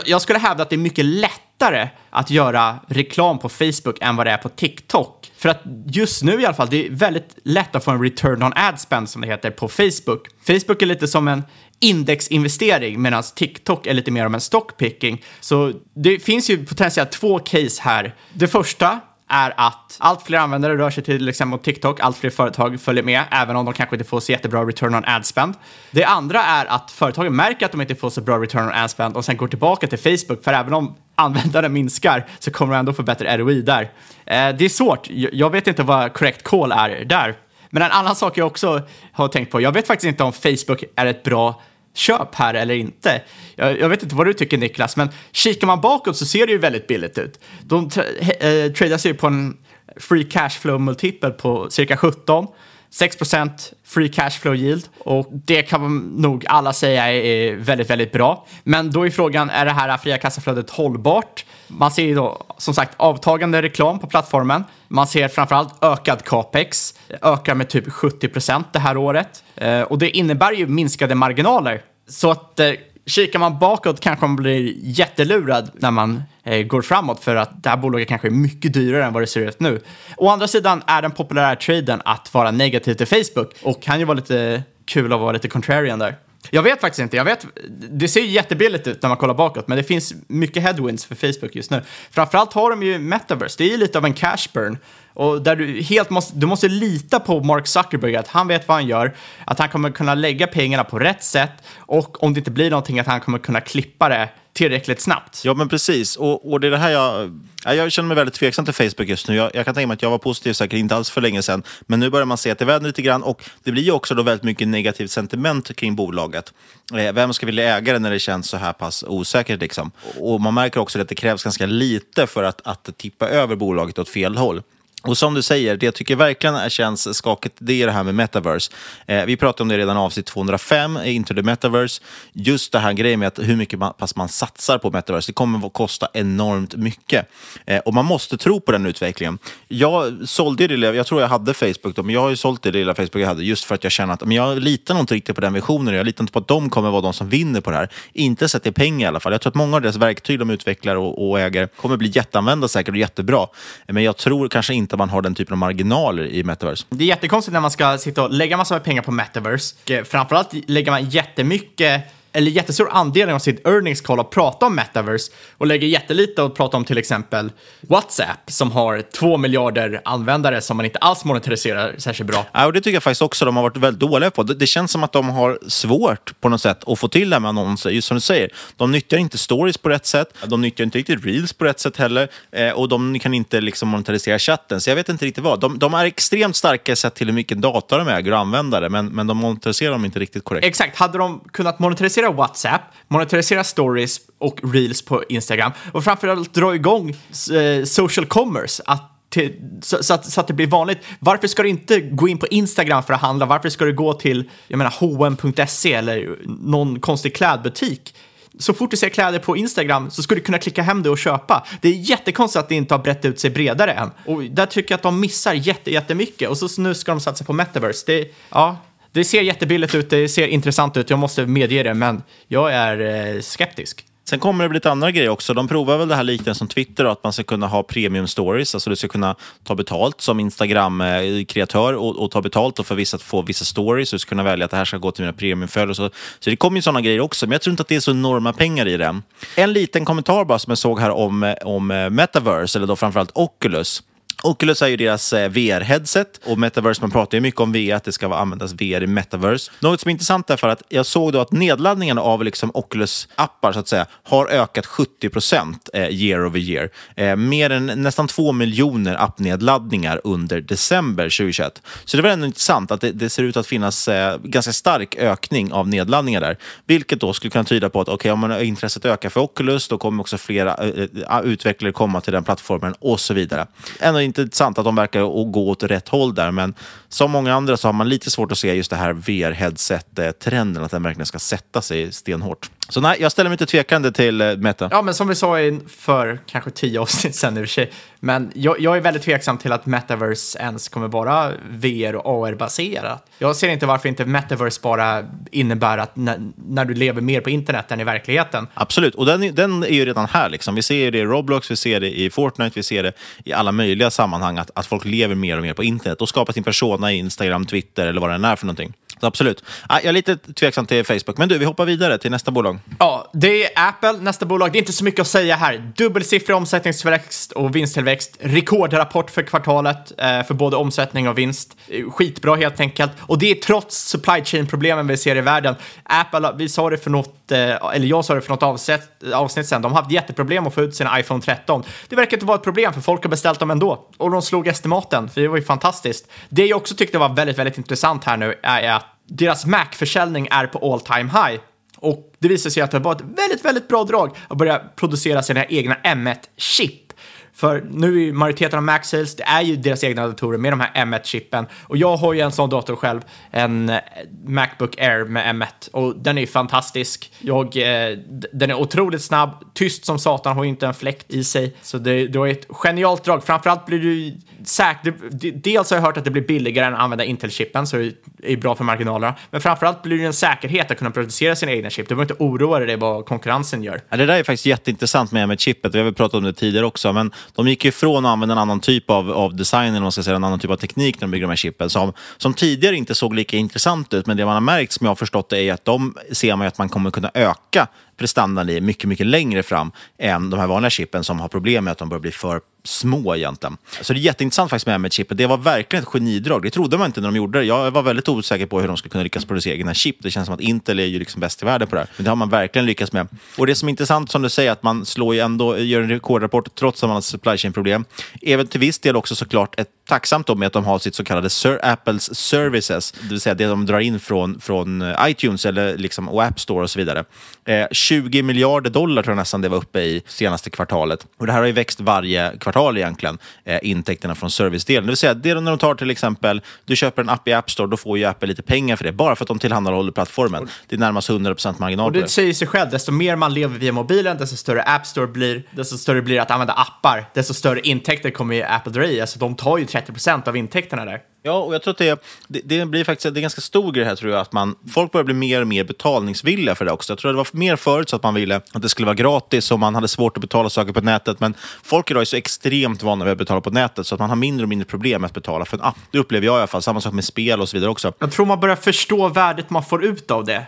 Jag skulle hävda att det är mycket lätt lättare att göra reklam på Facebook än vad det är på TikTok. För att just nu i alla fall, det är väldigt lätt att få en return on ad spend som det heter på Facebook. Facebook är lite som en indexinvestering medan TikTok är lite mer om en stockpicking. Så det finns ju potentiellt två case här. Det första är att allt fler användare rör sig till exempel mot TikTok, allt fler företag följer med, även om de kanske inte får så jättebra return on ad spend. Det andra är att företagen märker att de inte får så bra return on ad spend och sen går tillbaka till Facebook, för även om användare minskar så kommer de ändå få bättre ROI där. Eh, det är svårt, jag vet inte vad correct call är där. Men en annan sak jag också har tänkt på, jag vet faktiskt inte om Facebook är ett bra köp här eller inte. Jag, jag, vet inte vad du tycker Niklas, men kikar man bakåt så ser det ju väldigt billigt ut. De tra eh, tradas ju på en free cash flow multipel på cirka 17. 6 free cash flow yield och det kan man nog alla säga är väldigt, väldigt bra. Men då är frågan, är det här fria kassaflödet hållbart? Man ser ju då som sagt avtagande reklam på plattformen. Man ser framförallt ökad capex, ökar med typ 70 procent det här året. Eh, och det innebär ju minskade marginaler. Så att eh, kikar man bakåt kanske man blir jättelurad när man eh, går framåt för att det här bolaget kanske är mycket dyrare än vad det ser ut nu. Å andra sidan är den populära traden att vara negativ till Facebook och kan ju vara lite kul att vara lite contrarian där. Jag vet faktiskt inte. Jag vet, det ser ju jättebilligt ut när man kollar bakåt, men det finns mycket headwinds för Facebook just nu. Framförallt har de ju metaverse. Det är ju lite av en cash burn. Och där du helt måste, du måste lita på Mark Zuckerberg, att han vet vad han gör, att han kommer kunna lägga pengarna på rätt sätt och om det inte blir någonting att han kommer kunna klippa det tillräckligt snabbt. Ja, men precis. Och, och det är det här jag... Jag känner mig väldigt tveksam till Facebook just nu. Jag, jag kan tänka mig att jag var positiv säkert inte alls för länge sedan. Men nu börjar man se att det vänder lite grann och det blir ju också då väldigt mycket negativt sentiment kring bolaget. Eh, vem ska vilja äga det när det känns så här pass osäkert? Liksom? Och man märker också att det krävs ganska lite för att, att tippa över bolaget åt fel håll. Och som du säger, det jag tycker verkligen känns skakigt, det är det här med metaverse. Eh, vi pratade om det redan i avsnitt 205, Into the metaverse. Just det här grejen med att hur mycket man, pass man satsar på metaverse, det kommer att kosta enormt mycket. Eh, och man måste tro på den utvecklingen. Jag sålde det lilla, jag tror jag hade Facebook då, men jag har ju sålt det lilla Facebook jag hade just för att jag känner att men jag litar nog inte riktigt på den visionen. Jag litar inte på att de kommer vara de som vinner på det här. Inte sett i pengar i alla fall. Jag tror att många av deras verktyg de utvecklar och, och äger kommer bli jätteanvända säkert och jättebra. Men jag tror kanske inte man har den typen av marginaler i metaverse. Det är jättekonstigt när man ska sitta och lägga massor med pengar på metaverse. Eh, framförallt lägger man jättemycket eller jättestor andel av sitt earnings call att prata om metaverse och lägger jättelite att prata om till exempel WhatsApp som har två miljarder användare som man inte alls monetariserar särskilt bra. Ja, och det tycker jag faktiskt också de har varit väldigt dåliga på. Det, det känns som att de har svårt på något sätt att få till det här med annonser. Just som du säger, de nyttjar inte stories på rätt sätt, de nyttjar inte riktigt reels på rätt sätt heller eh, och de kan inte liksom monetarisera chatten. Så jag vet inte riktigt vad. De, de är extremt starka sett till hur mycket data de äger och användare, men, men de monetariserar dem inte riktigt korrekt. Exakt, hade de kunnat monetarisera monetarisera WhatsApp, monetarisera stories och reels på Instagram och framförallt dra igång eh, social commerce. Att till, så, så, att, så, att, det blir vanligt. Varför ska du inte gå in på Instagram för att handla? Varför ska du gå till jag menar, H&M.se eller någon konstig klädbutik? Så fort du ser kläder på Instagram så skulle du kunna klicka hem det och köpa. Det är jättekonstigt att det inte har brett ut sig bredare än. Och där tycker jag att de missar jätte, jättemycket. Och så nu ska de satsa på metaverse. Det, ja, det ser jättebilligt ut, det ser intressant ut, jag måste medge det, men jag är eh, skeptisk. Sen kommer det bli lite andra grejer också. De provar väl det här liknande som Twitter, att man ska kunna ha premium stories. Alltså du ska kunna ta betalt som Instagram-kreatör eh, och, och, ta betalt och för vissa att få vissa stories. Du ska kunna välja att det här ska gå till mina premiumföljare. Så, så det kommer ju sådana grejer också, men jag tror inte att det är så enorma pengar i det. En liten kommentar bara som jag såg här om, eh, om eh, Metaverse, eller då framförallt Oculus. Oculus är ju deras eh, VR-headset och metaverse, man pratar ju mycket om VR, att det ska användas VR i metaverse. Något som är intressant är för att jag såg då att nedladdningen av liksom Oculus-appar så att säga har ökat 70 procent eh, year over year. Eh, mer än nästan två miljoner appnedladdningar under december 2021. Så det var ändå intressant att det, det ser ut att finnas ganska stark ökning av nedladdningar där, vilket då skulle kunna tyda på att okay, om man intresset ökar för Oculus, då kommer också flera utvecklare komma till den plattformen och så vidare. Ändå intressant att de verkar gå åt rätt håll där, men som många andra så har man lite svårt att se just det här VR-headset-trenden, att den verkligen ska sätta sig stenhårt. Så nej, jag ställer mig inte tvekande till eh, Meta. Ja, men som vi sa för kanske tio avsnitt sedan i och för sig. Men jag, jag, är väldigt tveksam till att Metaverse ens kommer vara VR och AR-baserat. Jag ser inte varför inte Metaverse bara innebär att när, när, du lever mer på internet än i verkligheten. Absolut, och den, den är ju redan här. Liksom. Vi ser det i Roblox, vi ser det i Fortnite, vi ser det i alla möjliga sammanhang att, att folk lever mer och mer på internet och skapar sin persona i Instagram, Twitter eller vad det är för någonting. Absolut. Ah, jag är lite tveksam till Facebook, men du, vi hoppar vidare till nästa bolag. Ja, det är Apple, nästa bolag. Det är inte så mycket att säga här. Dubbelsiffrig omsättningstillväxt och vinsttillväxt. Rekordrapport för kvartalet eh, för både omsättning och vinst. Skitbra helt enkelt. Och det är trots supply chain-problemen vi ser i världen. Apple, vi sa det för något, Eh, eller jag sa det för något avsnitt, avsnitt sen, de har haft jätteproblem att få ut sina iPhone 13. Det verkar inte vara ett problem för folk har beställt dem ändå. Och de slog estimaten, för det var ju fantastiskt. Det jag också tyckte var väldigt, väldigt intressant här nu är att deras Mac-försäljning är på all time high. Och det visar sig att det var ett väldigt, väldigt bra drag att börja producera sina egna M1-chip. För nu är ju majoriteten av Mac Sales, det är ju deras egna datorer med de här M1-chippen. Och jag har ju en sån dator själv, en eh, Macbook Air med M1. Och den är ju fantastisk. Jag, eh, den är otroligt snabb, tyst som satan, har ju inte en fläkt i sig. Så det, det är ett genialt drag. Framförallt blir du säkert, dels har jag hört att det blir billigare än att använda Intel-chippen, så det är bra för marginalerna. Men framförallt blir det en säkerhet att kunna producera sina egna chip. Du behöver inte oroa dig vad konkurrensen gör. Ja, det där är faktiskt jätteintressant med, med chippet. Vi har väl pratat om det tidigare också, men de gick ifrån att använda en annan typ av, av design, eller man ska säga, en annan typ av teknik när de bygger de här chippen, som, som tidigare inte såg lika intressant ut. Men det man har märkt, som jag har förstått det, är att de ser man att man kommer kunna öka prestandan i mycket, mycket längre fram än de här vanliga chippen som har problem med att de börjar bli för små egentligen. Så det är jätteintressant faktiskt med M1-chippet. Det var verkligen ett genidrag. Det trodde man inte när de gjorde det. Jag var väldigt osäker på hur de skulle kunna lyckas producera egna chip. Det känns som att Intel är ju liksom bäst i världen på det här. Men det har man verkligen lyckats med. Och det som är intressant som du säger, att man slår ju ändå, gör en rekordrapport trots att man har supply chain-problem. Även till viss del också såklart ett tacksamt med att de har sitt så kallade Sir Apples services, det vill säga det de drar in från, från eh, iTunes eller liksom, och App Store och så vidare. Eh, 20 miljarder dollar tror jag nästan det var uppe i senaste kvartalet. Och det här har ju växt varje kvartal egentligen, eh, intäkterna från servicedelen. Det vill säga, det när de tar till exempel, du köper en app i App Store, då får ju Apple lite pengar för det, bara för att de tillhandahåller plattformen. Det är närmast 100% marginal och det. säger sig själv, desto mer man lever via mobilen, desto större App Store blir, desto större blir att använda appar, desto större intäkter kommer ju Apple dra i. Alltså de tar ju 30 procent av intäkterna där. Ja, och jag tror att det, det, det, blir faktiskt det är ganska stor grej här, tror jag, att man, folk börjar bli mer och mer betalningsvilliga för det också. Jag tror att det var mer förut så att man ville att det skulle vara gratis och man hade svårt att betala saker på nätet, men folk idag är så extremt vana vid att betala på nätet så att man har mindre och mindre problem med att betala för en app. Det upplever jag i alla fall. Samma sak med spel och så vidare också. Jag tror man börjar förstå värdet man får ut av det.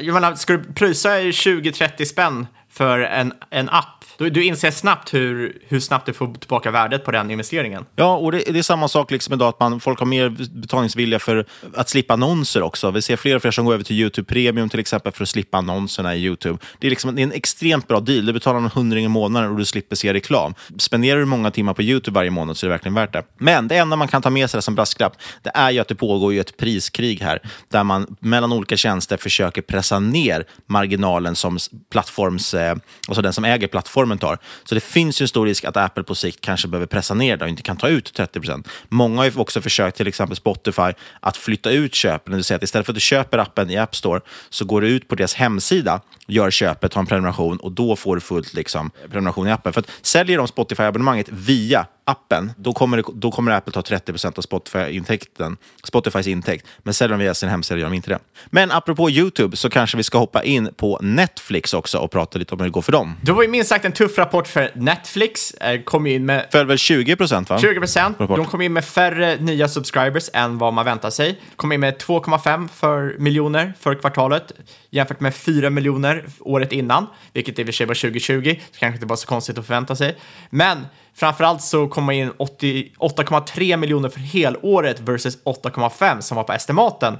Jag menar, ska du pröjsa 20-30 spänn för en, en app du, du inser snabbt hur, hur snabbt du får tillbaka värdet på den investeringen. Ja, och det, det är samma sak liksom idag, att man, folk har mer betalningsvilja för att slippa annonser också. Vi ser fler och fler som går över till YouTube Premium till exempel för att slippa annonserna i YouTube. Det är, liksom, det är en extremt bra deal. Du betalar en hundring i månaden och du slipper se reklam. Spenderar du många timmar på YouTube varje månad så är det verkligen värt det. Men det enda man kan ta med sig som brasklapp, det är ju att det pågår ju ett priskrig här, där man mellan olika tjänster försöker pressa ner marginalen som plattforms, eh, alltså den som äger plattformen plattformen tar. Så det finns ju en stor risk att Apple på sikt kanske behöver pressa ner det och inte kan ta ut 30 procent. Många har ju också försökt, till exempel Spotify, att flytta ut köpen. Det vill säga att istället för att du köper appen i App Store så går du ut på deras hemsida, gör köpet, har en prenumeration och då får du fullt liksom, prenumeration i appen. För att säljer de Spotify-abonnemanget via appen, då kommer, det, då kommer Apple ta 30% av Spotify-intäkten, Spotifys intäkt. Men säljer de via sin hemsida gör de inte det. Men apropå YouTube så kanske vi ska hoppa in på Netflix också och prata lite om hur det går för dem. Det var ju minst sagt en tuff rapport för Netflix. Eh, kom in med... Föll väl 20 procent va? 20 procent. De kom in med färre nya subscribers än vad man väntar sig. Kom in med 2,5 för miljoner för kvartalet jämfört med 4 miljoner året innan, vilket i och för sig var 2020, så kanske inte var så konstigt att förvänta sig. Men framförallt så kom man in 8,3 miljoner för helåret versus 8,5 som var på estimaten.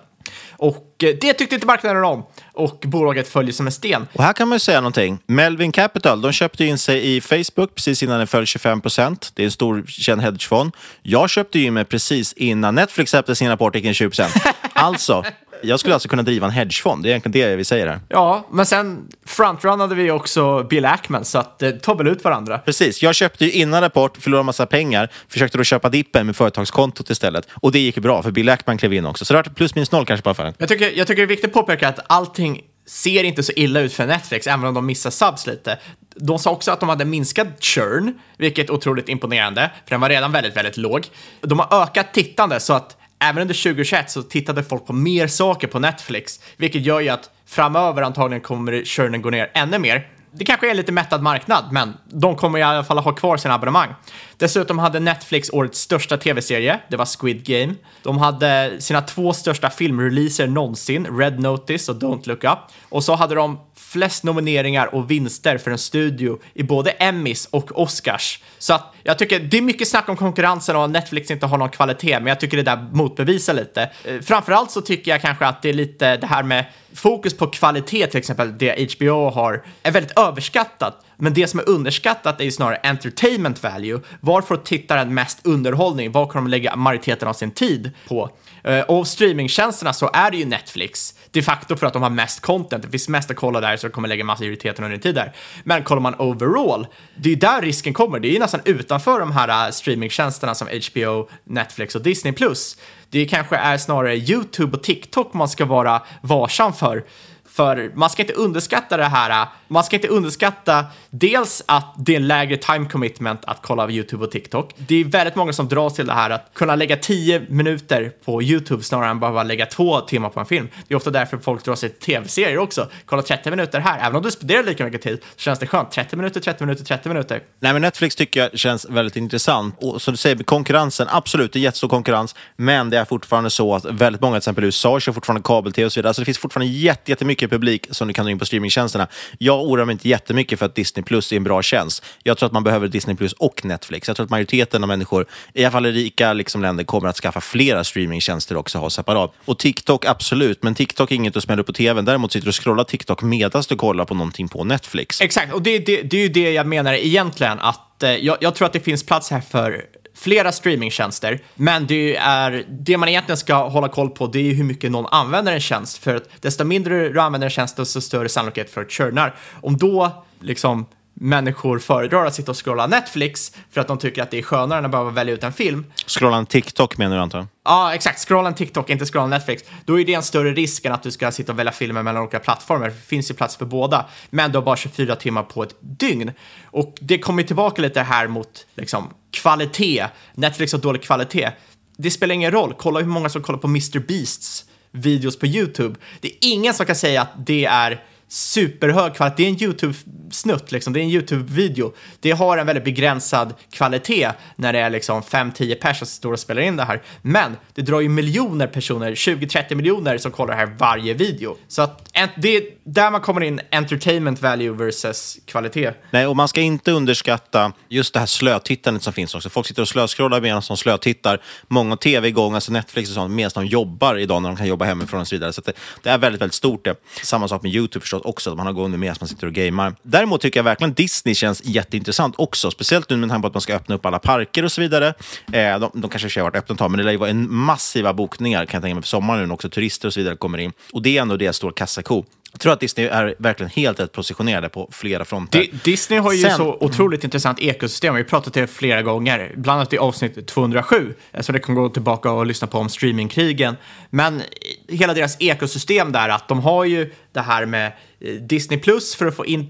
Och eh, det tyckte inte marknaden om och bolaget följer som en sten. Och här kan man ju säga någonting. Melvin Capital, de köpte in sig i Facebook precis innan den föll 25 procent. Det är en stor känd hedgefond. Jag köpte in mig precis innan Netflix släppte sin rapport gick in 20 procent. alltså, jag skulle alltså kunna driva en hedgefond, det är egentligen det vi säger här. Ja, men sen frontrunnade vi också Bill Ackman, så att det tar väl ut varandra. Precis, jag köpte ju innan rapport, förlorade massa pengar, försökte då köpa dippen med företagskontot istället. Och det gick bra, för Bill Ackman klev in också. Så det var plus minus noll kanske på affären. Jag tycker, jag tycker det är viktigt att påpeka att allting ser inte så illa ut för Netflix, även om de missar subs lite. De sa också att de hade minskat churn, vilket är otroligt imponerande, för den var redan väldigt, väldigt låg. De har ökat tittande så att även under 2021 så tittade folk på mer saker på Netflix, vilket gör ju att framöver antagligen kommer churnen gå ner ännu mer. Det kanske är en lite mättad marknad, men de kommer i alla fall ha kvar sina abonnemang. Dessutom hade Netflix årets största tv-serie, det var Squid Game. De hade sina två största filmreleaser någonsin, Red Notice och Don't Look Up. Och så hade de flest nomineringar och vinster för en studio i både Emmys och Oscars. Så att jag tycker det är mycket snack om konkurrensen och att Netflix inte har någon kvalitet, men jag tycker det där motbevisar lite. Eh, framförallt så tycker jag kanske att det är lite det här med fokus på kvalitet, till exempel det HBO har, är väldigt överskattat. Men det som är underskattat är ju snarare entertainment value. Var får tittaren mest underhållning? Vad kommer de lägga majoriteten av sin tid på? Eh, och streamingtjänsterna så är det ju Netflix de facto för att de har mest content. Det finns mest att kolla där så de kommer lägga massa majoriteten under tid där. Men kollar man overall, det är där risken kommer. Det är ju nästan utanför de här eh, streamingtjänsterna som HBO, Netflix och Disney+. Det kanske är snarare YouTube och TikTok man ska vara varsam för för man ska inte underskatta det här. Man ska inte underskatta dels att det är en lägre time commitment att kolla YouTube och TikTok. Det är väldigt många som dras till det här att kunna lägga tio minuter på YouTube snarare än bara lägga två timmar på en film. Det är ofta därför folk drar sig till tv-serier också. Kolla 30 minuter här, även om du spenderar lika mycket tid så känns det skönt. 30 minuter, 30 minuter, 30 minuter. Nej, men Netflix tycker jag känns väldigt intressant. Och som du säger, konkurrensen, absolut, det är jättestor konkurrens, men det är fortfarande så att väldigt många, till exempel i USA, kör fortfarande kabel-tv och så vidare. Alltså det finns fortfarande jättemycket mycket publik som du kan dra in på streamingtjänsterna. Jag oroar mig inte jättemycket för att Disney Plus är en bra tjänst. Jag tror att man behöver Disney Plus och Netflix. Jag tror att majoriteten av människor, i alla fall i rika liksom, länder, kommer att skaffa flera streamingtjänster också och ha separat. Och TikTok, absolut, men TikTok är inget att smälla upp på tvn. Däremot sitter du och scrollar TikTok medan du kollar på någonting på Netflix. Exakt, och det, det, det är ju det jag menar egentligen, att eh, jag, jag tror att det finns plats här för flera streamingtjänster, men det är det man egentligen ska hålla koll på, det är hur mycket någon använder en tjänst, för att desto mindre du använder en tjänst, desto större sannolikhet för att churnar. Om då liksom människor föredrar att sitta och scrolla Netflix för att de tycker att det är skönare än att behöva välja ut en film. Scrolla en TikTok menar du antar Ja, exakt. Scrolla en TikTok, inte scrolla Netflix. Då är det en större risk än att du ska sitta och välja filmer mellan olika plattformar. Det finns ju plats för båda, men du har bara 24 timmar på ett dygn. Och det kommer tillbaka lite här mot liksom, kvalitet. Netflix har dålig kvalitet. Det spelar ingen roll. Kolla hur många som kollar på Mr. Beasts videos på YouTube. Det är ingen som kan säga att det är superhög kvalitet. Det är en snutt, liksom. det är en YouTube-video. Det har en väldigt begränsad kvalitet när det är liksom 5-10 personer som står och spelar in det här. Men det drar ju miljoner personer, 20-30 miljoner som kollar det här varje video. Så att det är där man kommer in entertainment value versus kvalitet. Nej, och man ska inte underskatta just det här slötittandet som finns också. Folk sitter och slöscrollar medan de slötittar. Många tv igång, alltså Netflix och sånt, medan de jobbar idag när de kan jobba hemifrån och så vidare. Så det, det, är väldigt, väldigt stort det. Samma sak med YouTube förstås också, att man har gående medan man sitter och gamer. Däremot tycker jag verkligen Disney känns jätteintressant också, speciellt nu med tanke på att man ska öppna upp alla parker och så vidare. Eh, de, de kanske har varit öppna ett tag, men det lär ju vara en massiva bokningar kan jag tänka mig för sommaren nu också. Turister och så vidare kommer in. Och det är ändå deras stora kassako. Jag tror att Disney är verkligen helt rätt positionerade på flera fronter. Di- Disney har ju Sen- så otroligt intressant ekosystem. Vi har pratat det flera gånger, bland annat i avsnitt 207, eh, så det kan gå tillbaka och lyssna på om streamingkrigen. Men hela deras ekosystem där, att de har ju det här med eh, Disney Plus för att få in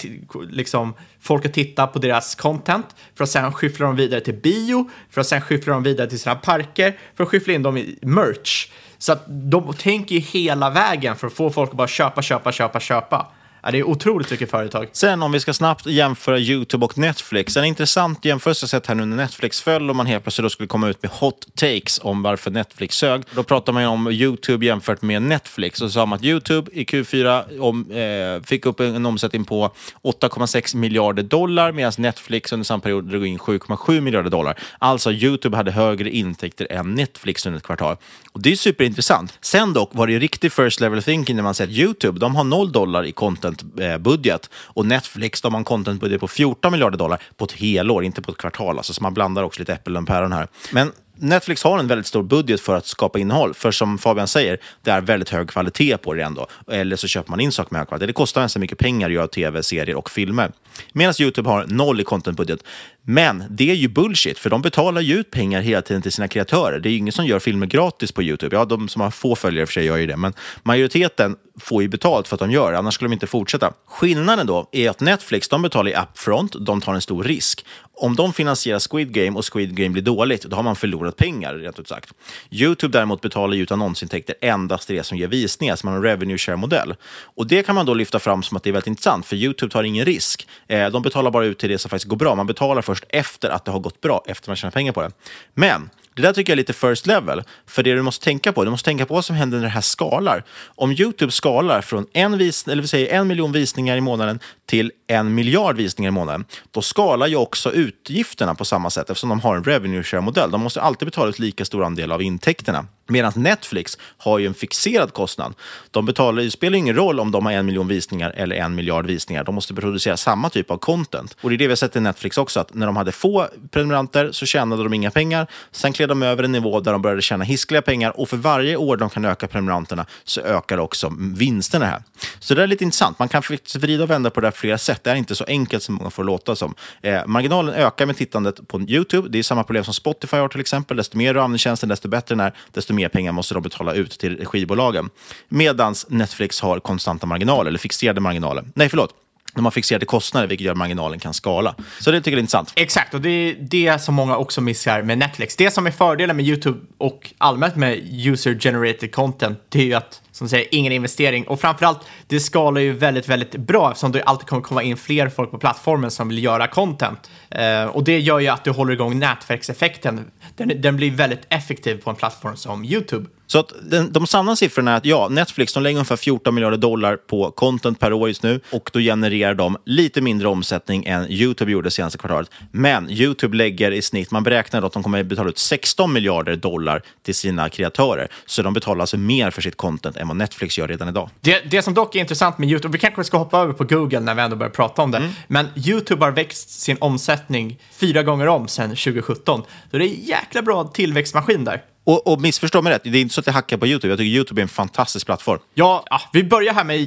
liksom, folk att titta på deras content, för att sen skyffla dem vidare till bio, för att sen skyffla dem vidare till sina parker, för att skyffla in dem i merch. Så att de tänker ju hela vägen för att få folk att bara köpa, köpa, köpa, köpa. Ja, det är otroligt mycket företag. Sen om vi ska snabbt jämföra YouTube och Netflix. En intressant jämförelse jag sett här nu när Netflix föll och man helt plötsligt då skulle komma ut med hot takes om varför Netflix sög. Då pratar man ju om YouTube jämfört med Netflix. Och så sa man att YouTube i Q4 om, eh, fick upp en, en omsättning på 8,6 miljarder dollar medan Netflix under samma period drog in 7,7 miljarder dollar. Alltså YouTube hade högre intäkter än Netflix under ett kvartal. Och det är superintressant. Sen dock var det ju riktig first level thinking när man sett YouTube. De har 0 dollar i contentbudget eh, och Netflix de har en contentbudget på 14 miljarder dollar på ett helår, inte på ett kvartal. Alltså, så man blandar också lite äpplen och päron här. Men Netflix har en väldigt stor budget för att skapa innehåll. För som Fabian säger, det är väldigt hög kvalitet på det ändå. Eller så köper man in saker med hög kvalitet. Det kostar ganska mycket pengar att göra tv, serier och filmer. Medan YouTube har noll i contentbudget. Men det är ju bullshit, för de betalar ju ut pengar hela tiden till sina kreatörer. Det är ju ingen som gör filmer gratis på YouTube. Ja, de som har få följare för sig gör ju det, men majoriteten får ju betalt för att de gör det, annars skulle de inte fortsätta. Skillnaden då är att Netflix, de betalar i upfront, de tar en stor risk. Om de finansierar Squid Game och Squid Game blir dåligt, då har man förlorat pengar, rent ut sagt. YouTube däremot betalar ju ut annonsintäkter endast till det som ger visningar, så man har en revenue share-modell. Och det kan man då lyfta fram som att det är väldigt intressant, för YouTube tar ingen risk. Eh, de betalar bara ut till det som faktiskt går bra. Man betalar först efter att det har gått bra, efter man tjänar pengar på det. Men det där tycker jag är lite first level. För det du måste tänka på, du måste tänka på vad som händer när det här skalar. Om YouTube skalar från en, vis, eller vi säger en miljon visningar i månaden till en miljard visningar i månaden, då skalar ju också utgifterna på samma sätt eftersom de har en revenue share-modell. De måste alltid betala ut lika stor andel av intäkterna. Medan Netflix har ju en fixerad kostnad. De betalar, det spelar ingen roll om de har en miljon visningar eller en miljard visningar. De måste producera samma typ av content. Och det är det vi har sett i Netflix också, att när de hade få prenumeranter så tjänade de inga pengar. Sen klev de över en nivå där de började tjäna hiskliga pengar och för varje år de kan öka prenumeranterna så ökar också vinsterna här. Så det är lite intressant. Man kan faktiskt vrida och vända på det här flera sätt. Det är inte så enkelt som många får låta som. Eh, marginalen ökar med tittandet på YouTube. Det är samma problem som Spotify har till exempel. Desto mer du använder tjänsten, desto bättre den är, desto mer pengar måste de betala ut till skivbolagen. Medan Netflix har konstanta marginaler, eller fixerade marginaler. Nej, förlåt när man fixerade kostnader, vilket gör att marginalen kan skala. Så det tycker jag är intressant. Exakt, och det är det som många också missar med Netflix. Det som är fördelen med YouTube och allmänt med user-generated content, det är ju att, som säger, ingen investering. Och framförallt, det skalar ju väldigt, väldigt bra eftersom det alltid kommer komma in fler folk på plattformen som vill göra content. Eh, och det gör ju att du håller igång nätverkseffekten. Den, den blir väldigt effektiv på en plattform som YouTube. Så att den, de sanna siffrorna är att ja, Netflix de lägger ungefär 14 miljarder dollar på content per år just nu och då genererar de lite mindre omsättning än YouTube gjorde senaste kvartalet. Men YouTube lägger i snitt, man beräknar att de kommer att betala ut 16 miljarder dollar till sina kreatörer. Så de betalar alltså mer för sitt content än vad Netflix gör redan idag. Det, det som dock är intressant med YouTube, vi kanske ska hoppa över på Google när vi ändå börjar prata om det, Mm. men YouTube har växt sin omsättning fyra gånger om sedan 2017. Så det är en jäkla bra tillväxtmaskin där. Och, och missförstå mig rätt, det är inte så att jag hackar på YouTube. Jag tycker YouTube är en fantastisk plattform. Ja, ja, vi börjar här med,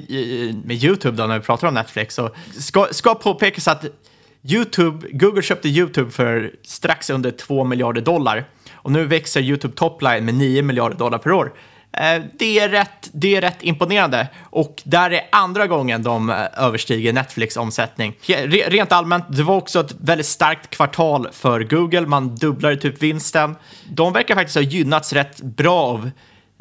med YouTube då när vi pratar om Netflix. Så ska, ska påpekas att YouTube, Google köpte YouTube för strax under 2 miljarder dollar och nu växer YouTube topline med 9 miljarder dollar per år. Eh, det är, rätt, det är rätt imponerande och där är andra gången de eh, överstiger Netflix omsättning. Rent allmänt, det var också ett väldigt starkt kvartal för Google. Man dubblade typ vinsten. De verkar faktiskt ha gynnats rätt bra av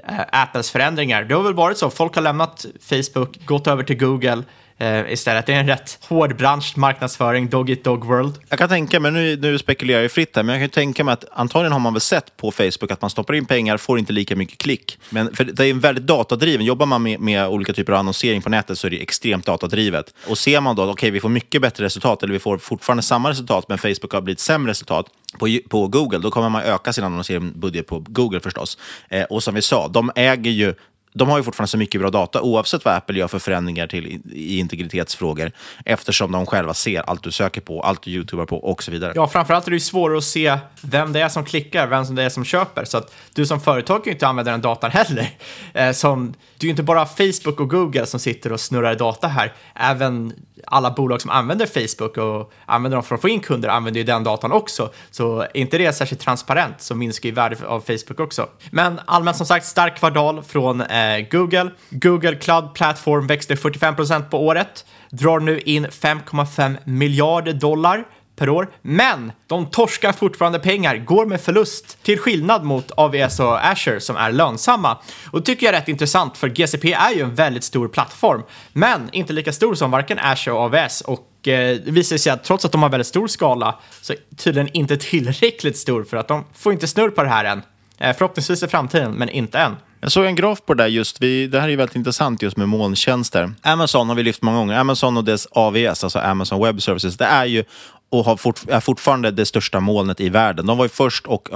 eh, Apples förändringar. Det har väl varit så. Folk har lämnat Facebook, gått över till Google eh, istället. Det är en rätt hård bransch, marknadsföring, dog-it-dog world. Jag kan tänka mig, nu, nu spekulerar jag fritt här, men jag kan tänka mig att antagligen har man väl sett på Facebook att man stoppar in pengar, får inte lika mycket klick. Men för det är en väldigt datadriven, jobbar man med, med olika typer av annonsering på nätet så är det extremt datadrivet. Och ser man då att okay, vi får mycket bättre resultat, eller vi får fortfarande samma resultat, men Facebook har blivit sämre resultat på, på Google, då kommer man öka sin annonseringsbudget på Google förstås. Eh, och som vi sa, de äger ju de har ju fortfarande så mycket bra data oavsett vad Apple gör för förändringar till i, integritetsfrågor eftersom de själva ser allt du söker på, allt du youtubar på och så vidare. Ja, framförallt är det ju svårare att se vem det är som klickar, vem som det är som köper. Så att du som företag kan ju inte använda den datan heller. Eh, som, det är ju inte bara Facebook och Google som sitter och snurrar data här. Även alla bolag som använder Facebook och använder dem för att få in kunder använder ju den datan också. Så är inte det särskilt transparent så minskar ju värdet av Facebook också. Men allmänt som sagt, stark kvartal från eh, Google. Google Cloud Platform växte 45% på året, drar nu in 5,5 miljarder dollar per år. Men de torskar fortfarande pengar, går med förlust, till skillnad mot AVS och Azure som är lönsamma. Och det tycker jag är rätt intressant, för GCP är ju en väldigt stor plattform, men inte lika stor som varken Azure och AVS. Och eh, det visar sig att trots att de har väldigt stor skala så är tydligen inte tillräckligt stor för att de får inte snurr på det här än. Eh, förhoppningsvis i framtiden, men inte än. Jag såg en graf på det där just. Vi, det här är ju väldigt intressant just med molntjänster. Amazon har vi lyft många gånger. Amazon och dess AVS, alltså Amazon Web Services, det är ju och har fort, är fortfarande det största molnet i världen. De var ju först och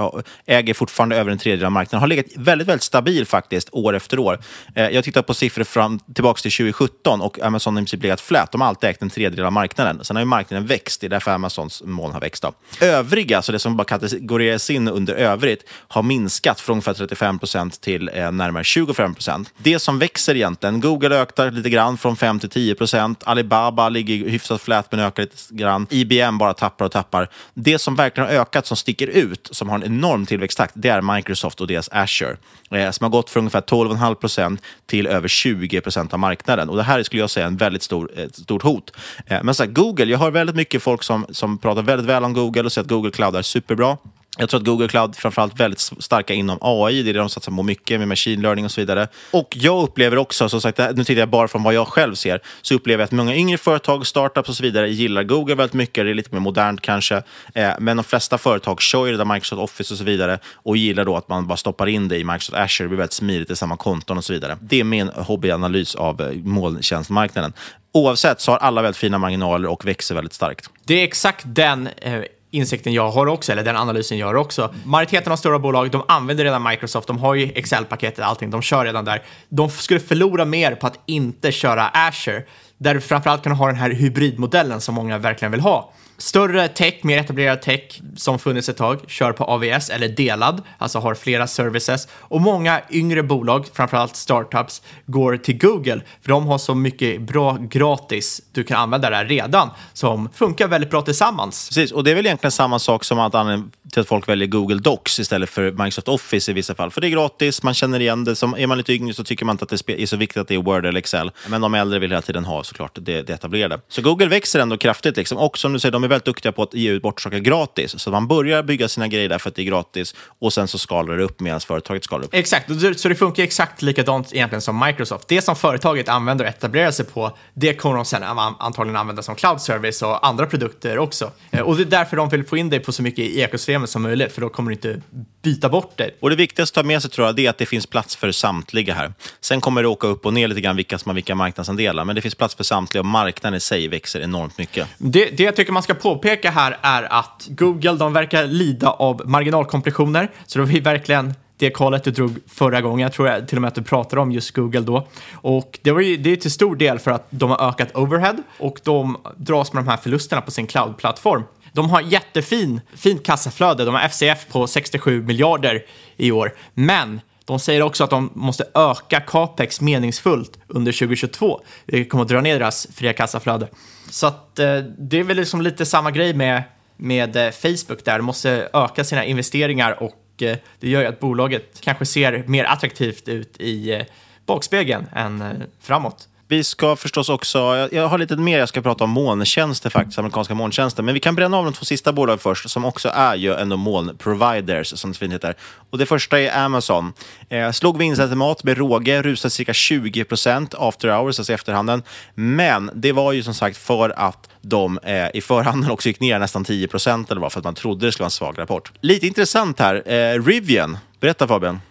äger fortfarande över en tredjedel av marknaden. Har legat väldigt, väldigt stabil faktiskt år efter år. Eh, jag tittar på siffror fram tillbaka till 2017 och Amazon har i princip legat flat. De har alltid ägt en tredjedel av marknaden. Sen har ju marknaden växt. Det är därför Amazons moln har växt. Då. Övriga, alltså det som bara kategoriseras in under övrigt, har minskat från ungefär 35 procent till eh, närmare 25 procent. Det som växer egentligen, Google ökar lite grann från 5 till 10 procent. Alibaba ligger hyfsat flat men ökar lite grann. IBM bara tappar och tappar. Det som verkligen har ökat, som sticker ut, som har en enorm tillväxttakt, det är Microsoft och deras Azure. Eh, som har gått från ungefär 12,5 procent till över 20 procent av marknaden. Och Det här skulle jag säga är en väldigt stor, ett stort hot. Eh, men så här, Google, jag har väldigt mycket folk som, som pratar väldigt väl om Google och säger att Google Cloud är superbra. Jag tror att Google Cloud framförallt väldigt starka inom AI, det är det de satsar på mycket med machine learning och så vidare. Och jag upplever också, som sagt, nu tittar jag bara från vad jag själv ser, så upplever jag att många yngre företag, startups och så vidare gillar Google väldigt mycket, det är lite mer modernt kanske. Eh, men de flesta företag kör ju det där Microsoft Office och så vidare och gillar då att man bara stoppar in det i Microsoft Azure, det blir väldigt smidigt i samma konton och så vidare. Det är min hobbyanalys av eh, molntjänstmarknaden. Oavsett så har alla väldigt fina marginaler och växer väldigt starkt. Det är exakt den eh insikten jag har också, eller den analysen jag har också. Majoriteten av stora bolag, de använder redan Microsoft, de har ju Excel-paketet, allting, de kör redan där. De skulle förlora mer på att inte köra Azure, där du framförallt kan ha den här hybridmodellen som många verkligen vill ha. Större tech, mer etablerad tech som funnits ett tag, kör på AVS eller delad, alltså har flera services. Och många yngre bolag, framförallt startups, går till Google för de har så mycket bra gratis du kan använda där redan som funkar väldigt bra tillsammans. Precis, och det är väl egentligen samma sak som att använda till att folk väljer Google Docs istället för Microsoft Office i vissa fall. För det är gratis, man känner igen det. Som, är man lite yngre så tycker man inte att det är så viktigt att det är Word eller Excel. Men de äldre vill hela tiden ha såklart det, det etablerade. Så Google växer ändå kraftigt. Liksom. Och som du säger, de är väldigt duktiga på att ge ut bort saker gratis. Så man börjar bygga sina grejer där för att det är gratis och sen så skalar det upp medan företaget skalar upp. Exakt, så det funkar exakt likadant egentligen som Microsoft. Det som företaget använder och etablerar sig på, det kommer de sen antagligen använda som cloud service och andra produkter också. Eh, och det är därför de vill få in dig på så mycket i ekosystemet som möjligt, för då kommer du inte byta bort det. Och det viktigaste att ta med sig tror jag, det är att det finns plats för samtliga här. Sen kommer det åka upp och ner lite grann vilka som har vilka marknadsandelar, men det finns plats för samtliga och marknaden i sig växer enormt mycket. Det, det jag tycker man ska påpeka här är att Google, de verkar lida av marginalkompressioner, så då är verkligen det kallet du drog förra gången. Jag tror till och med att du pratade om just Google då. Och det, var ju, det är till stor del för att de har ökat overhead och de dras med de här förlusterna på sin cloud-plattform. De har jättefin fint kassaflöde. De har FCF på 67 miljarder i år. Men de säger också att de måste öka capex meningsfullt under 2022. Det kommer att dra ner deras fria kassaflöde. Så att, eh, det är väl liksom lite samma grej med, med eh, Facebook där. De måste öka sina investeringar och eh, det gör ju att bolaget kanske ser mer attraktivt ut i eh, bakspegeln än eh, framåt. Vi ska förstås också, jag har lite mer jag ska prata om molntjänster faktiskt, amerikanska molntjänster. Men vi kan bränna av de två sista bolagen först, som också är ju ändå molnproviders, som det fint heter. Och det första är Amazon. Eh, slog vinstestimat med råge, rusade cirka 20% after hours, alltså i efterhanden. Men det var ju som sagt för att de eh, i förhanden också gick ner nästan 10% eller vad, för att man trodde det skulle vara en svag rapport. Lite intressant här, eh, Rivian. Berätta Fabian.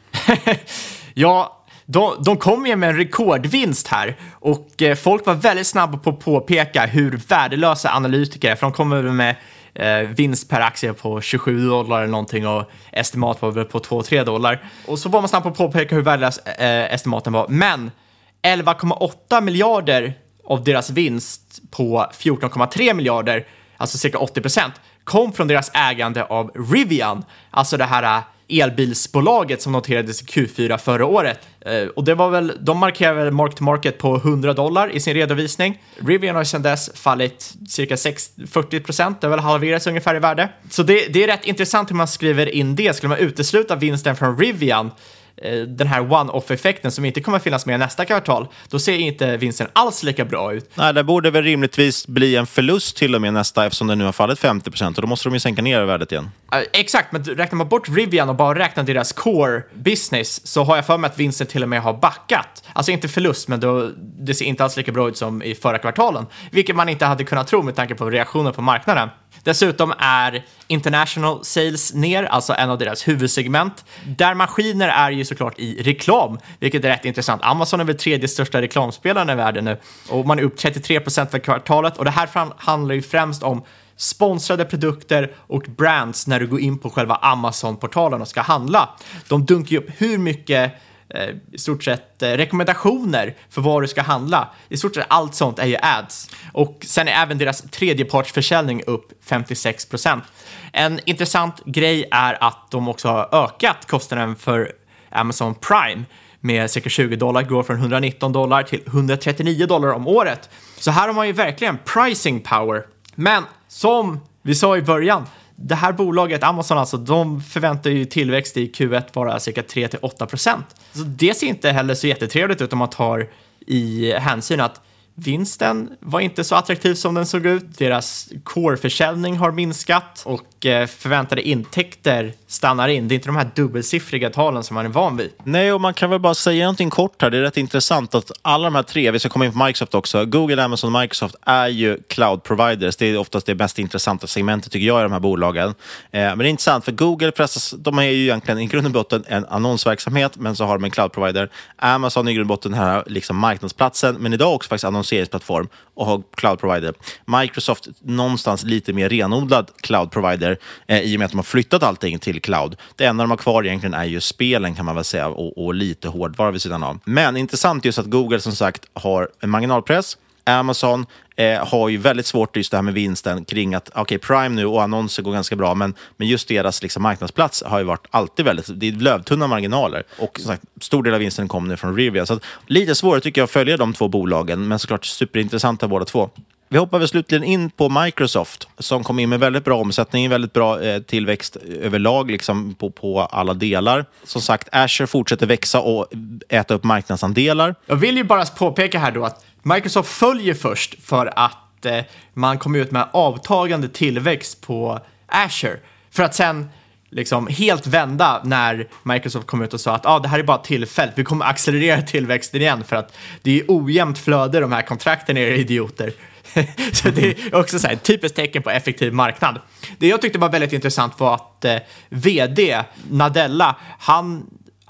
ja, de, de kom ju med en rekordvinst här och eh, folk var väldigt snabba på att påpeka hur värdelösa analytiker är, för de kommer med eh, vinst per aktie på 27 dollar eller någonting och estimat var väl på 2-3 dollar. Och så var man snabb på att påpeka hur värdelös eh, estimaten var. Men 11,8 miljarder av deras vinst på 14,3 miljarder, alltså cirka 80 procent, kom från deras ägande av Rivian, alltså det här eh, elbilsbolaget som noterades i Q4 förra året. Eh, och det var väl, de markerade väl mark to market på 100 dollar i sin redovisning. Rivian har sedan dess fallit cirka 6, 40 procent, det har väl halverats ungefär i värde. Så det, det är rätt intressant hur man skriver in det. Skulle man utesluta vinsten från Rivian Eh, den här one-off-effekten som inte kommer att finnas med nästa kvartal, då ser inte vinsten alls lika bra ut. Nej, det borde väl rimligtvis bli en förlust till och med nästa eftersom den nu har fallit 50 procent och då måste de ju sänka ner värdet igen. exakt, men räknar man bort Rivian och bara räknar deras core business så har jag för mig att vinsten till och med har backat. Alltså inte förlust, men då, det ser inte alls lika bra ut som i förra kvartalen, vilket man inte hade kunnat tro med tanke på reaktionen på marknaden. Dessutom är International Sales ner, alltså en av deras huvudsegment, där maskiner är ju såklart i reklam, vilket är rätt intressant. Amazon är väl tredje största reklamspelaren i världen nu och man är upp 33 procent för kvartalet och det här handlar ju främst om sponsrade produkter och brands när du går in på själva Amazon-portalen och ska handla. De dunkar ju upp hur mycket Eh, i stort sett eh, rekommendationer för vad du ska handla. I stort sett allt sånt är ju ads. Och sen är även deras tredjepartsförsäljning upp 56 procent. En intressant grej är att de också har ökat kostnaden för Amazon Prime med cirka 20 dollar, går från 119 dollar till 139 dollar om året. Så här har man ju verkligen pricing power. Men som vi sa i början, det här bolaget, Amazon alltså, de förväntar ju tillväxt i Q1 vara cirka 3-8 procent. Så det ser inte heller så jättetrevligt ut om man tar i hänsyn att Vinsten var inte så attraktiv som den såg ut. Deras core-försäljning har minskat och Eh, förväntade intäkter stannar in. Det är inte de här dubbelsiffriga talen som man är van vid. Nej, och man kan väl bara säga någonting kort här. Det är rätt intressant att alla de här tre, vi ska komma in på Microsoft också, Google, Amazon och Microsoft är ju cloud providers. Det är oftast det mest intressanta segmentet tycker jag i de här bolagen. Eh, men det är intressant för Google pressas, de är ju egentligen i grund och botten en annonsverksamhet, men så har de en cloud provider. Amazon är i grund och botten den här liksom marknadsplatsen, men idag också faktiskt annonseringsplattform och har cloud provider. Microsoft någonstans lite mer renodlad cloud provider eh, i och med att de har flyttat allting till cloud. Det enda de har kvar egentligen är ju spelen kan man väl säga och, och lite hårdvara vid sidan av. Men intressant just att Google som sagt har en marginalpress Amazon eh, har ju väldigt svårt just det här med vinsten kring att okay, Prime nu och annonser går ganska bra, men, men just deras liksom, marknadsplats har ju varit alltid väldigt, det är lövtunna marginaler. Och som sagt, stor del av vinsten kommer nu från Rivia. Så att, lite svårare tycker jag att följa de två bolagen, men såklart superintressanta båda två. Vi hoppar väl slutligen in på Microsoft som kom in med väldigt bra omsättning, väldigt bra eh, tillväxt överlag liksom på, på alla delar. Som sagt, Azure fortsätter växa och äta upp marknadsandelar. Jag vill ju bara påpeka här då att Microsoft följer först för att eh, man kom ut med avtagande tillväxt på Azure för att sen liksom helt vända när Microsoft kom ut och sa att ah, det här är bara tillfälligt, vi kommer accelerera tillväxten igen för att det är ojämnt flöde de här kontrakten, era idioter. så det är också så här, ett typiskt tecken på effektiv marknad. Det jag tyckte var väldigt intressant var att eh, vd Nadella, han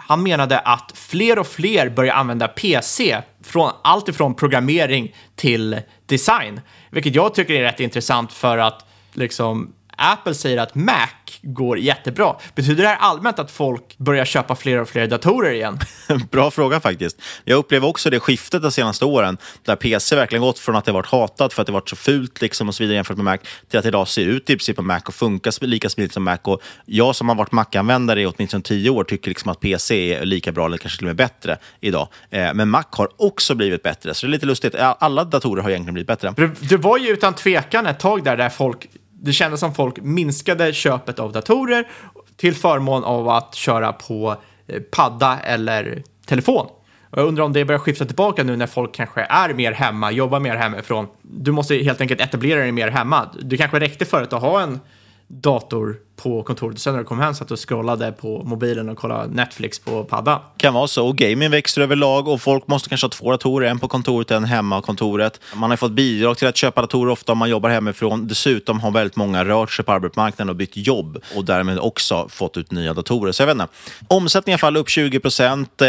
han menade att fler och fler börjar använda PC, från allt ifrån programmering till design. Vilket jag tycker är rätt intressant för att liksom, Apple säger att Mac går jättebra. Betyder det här allmänt att folk börjar köpa fler och fler datorer igen? Bra fråga faktiskt. Jag upplever också det skiftet de senaste åren, där PC verkligen gått från att det varit hatat för att det varit så fult liksom och så vidare jämfört med Mac, till att idag ser ut i princip på Mac och funkar lika smidigt som Mac. Och jag som har varit Mac-användare i åtminstone tio år tycker liksom att PC är lika bra eller kanske till och med bättre idag. Eh, men Mac har också blivit bättre, så det är lite lustigt. Alla datorer har egentligen blivit bättre. Det var ju utan tvekan ett tag där, där folk det kändes som folk minskade köpet av datorer till förmån av att köra på eh, padda eller telefon. Och jag undrar om det börjar skifta tillbaka nu när folk kanske är mer hemma, jobbar mer hemifrån. Du måste helt enkelt etablera dig mer hemma. Det kanske räckte förut att ha en dator på kontoret. Sen när du kom hem satt du och scrollade på mobilen och kollade Netflix på paddan. Kan vara så. Och gaming växer överlag och folk måste kanske ha två datorer, en på kontoret och en hemma på kontoret. Man har fått bidrag till att köpa datorer ofta om man jobbar hemifrån. Dessutom har väldigt många rört sig på arbetsmarknaden och bytt jobb och därmed också fått ut nya datorer. Så jag vet inte. Omsättningen faller upp 20 procent. Eh,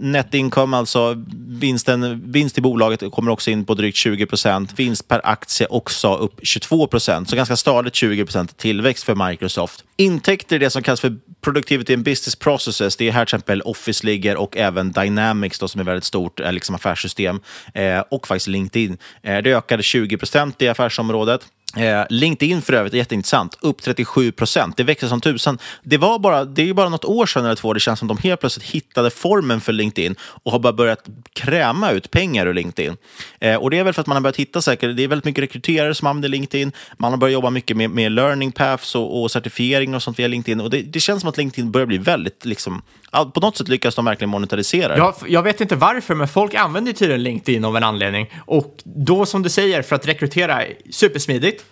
Net income, alltså vinsten, vinst i bolaget, kommer också in på drygt 20 procent. Vinst per aktie också upp 22 procent. Så ganska stadigt 20 procent tillväxt för Microsoft. Intäkter är det som kallas för Productivity and Business Processes. Det är här till exempel Office ligger och även Dynamics då, som är väldigt stort eh, liksom affärssystem eh, och faktiskt LinkedIn. Eh, det ökade 20 procent i affärsområdet. Eh, LinkedIn för övrigt är jätteintressant, upp 37 procent. Det växer som tusan. Det, var bara, det är bara något år sedan eller två det känns som de helt plötsligt hittade formen för LinkedIn och har bara börjat kräma ut pengar ur LinkedIn. Eh, och Det är väl för att man har börjat hitta säkert, det är väldigt mycket rekryterare som använder LinkedIn. Man har börjat jobba mycket med, med learning paths och, och certifiering och sånt via LinkedIn. Och det, det känns som att LinkedIn börjar bli väldigt, liksom, på något sätt lyckas de verkligen monetarisera jag, jag vet inte varför, men folk använder tydligen LinkedIn av en anledning. Och då som du säger, för att rekrytera, supersmidigt.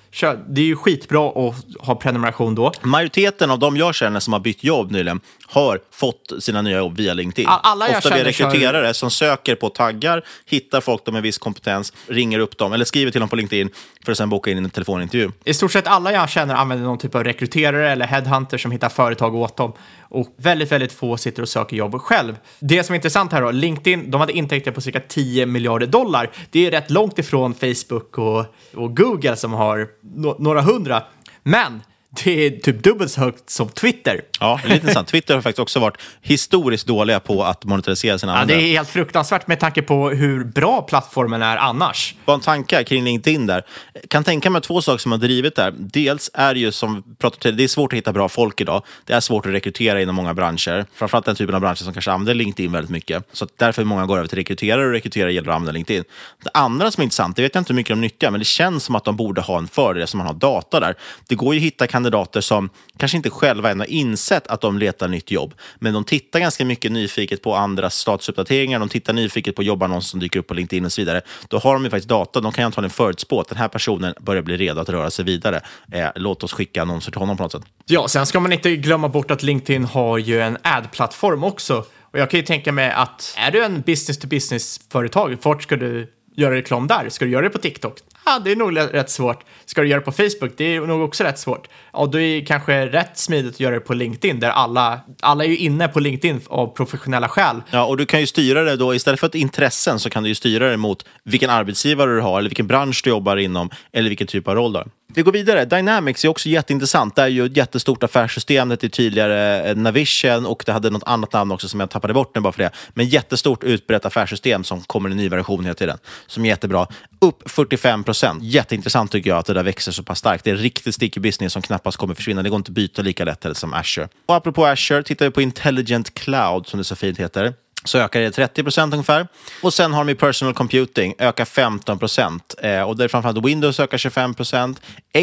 Det är ju skitbra att ha prenumeration då. Majoriteten av de jag känner som har bytt jobb nyligen har fått sina nya jobb via LinkedIn. Alla jag Ofta känner rekryterare kör- som söker på taggar, hittar folk med viss kompetens, ringer upp dem eller skriver till dem på LinkedIn för att sen boka in en telefonintervju. I stort sett alla jag känner använder någon typ av rekryterare eller headhunter som hittar företag åt dem. Och väldigt, väldigt få sitter och söker jobb själv. Det som är intressant här då, LinkedIn, de hade intäkter på cirka 10 miljarder dollar. Det är rätt långt ifrån Facebook och, och Google som har några hundra. Men det är typ dubbelt så högt som Twitter. Ja, det är lite intressant. Twitter har faktiskt också varit historiskt dåliga på att monetarisera sina Ja, det användare. är helt fruktansvärt med tanke på hur bra plattformen är annars. Bara en tanke kring LinkedIn där. Kan tänka mig två saker som har drivit där. Dels är det ju som vi pratade till, det är svårt att hitta bra folk idag. Det är svårt att rekrytera inom många branscher. Framförallt den typen av branscher som kanske använder LinkedIn väldigt mycket. Så därför många går över till rekryterare och rekryterare gäller att använda LinkedIn. Det andra som är intressant, det vet jag inte hur mycket de nyttjar, men det känns som att de borde ha en fördel som man har data där. Det går ju att hitta kandidater som kanske inte själva än har insett att de letar nytt jobb, men de tittar ganska mycket nyfiket på andras statusuppdateringar, de tittar nyfiket på jobbannonser som dyker upp på LinkedIn och så vidare. Då har de ju faktiskt data, de kan ju antagligen förutspå att den här personen börjar bli redo att röra sig vidare. Eh, låt oss skicka annonser till honom på något sätt. Ja, sen ska man inte glömma bort att LinkedIn har ju en ad-plattform också. Och jag kan ju tänka mig att är du en business-to-business-företag, vart ska du göra reklam där? Ska du göra det på TikTok? Ja, det är nog rätt svårt. Ska du göra det på Facebook? Det är nog också rätt svårt. Ja, då är det kanske rätt smidigt att göra det på LinkedIn, där alla, alla är ju inne på LinkedIn av professionella skäl. Ja, och du kan ju styra det då, istället för att intressen så kan du ju styra det mot vilken arbetsgivare du har, eller vilken bransch du jobbar inom, eller vilken typ av roll du har. Vi går vidare. Dynamics är också jätteintressant. Det är ju ett jättestort affärssystem. Det är tydligare Navision och det hade något annat namn också som jag tappade bort nu bara för det. Men jättestort utbrett affärssystem som kommer i ny version hela tiden. Som är jättebra. Upp 45 procent. Jätteintressant tycker jag att det där växer så pass starkt. Det är riktigt sticky business som knappast kommer försvinna. Det går inte att byta lika lätt heller som Azure. Och apropå Azure, tittar vi på Intelligent Cloud som det så fint heter så ökar det 30 procent ungefär. Och sen har de ju personal computing, ökar 15 procent. Eh, och det är framförallt Windows ökar 25 procent.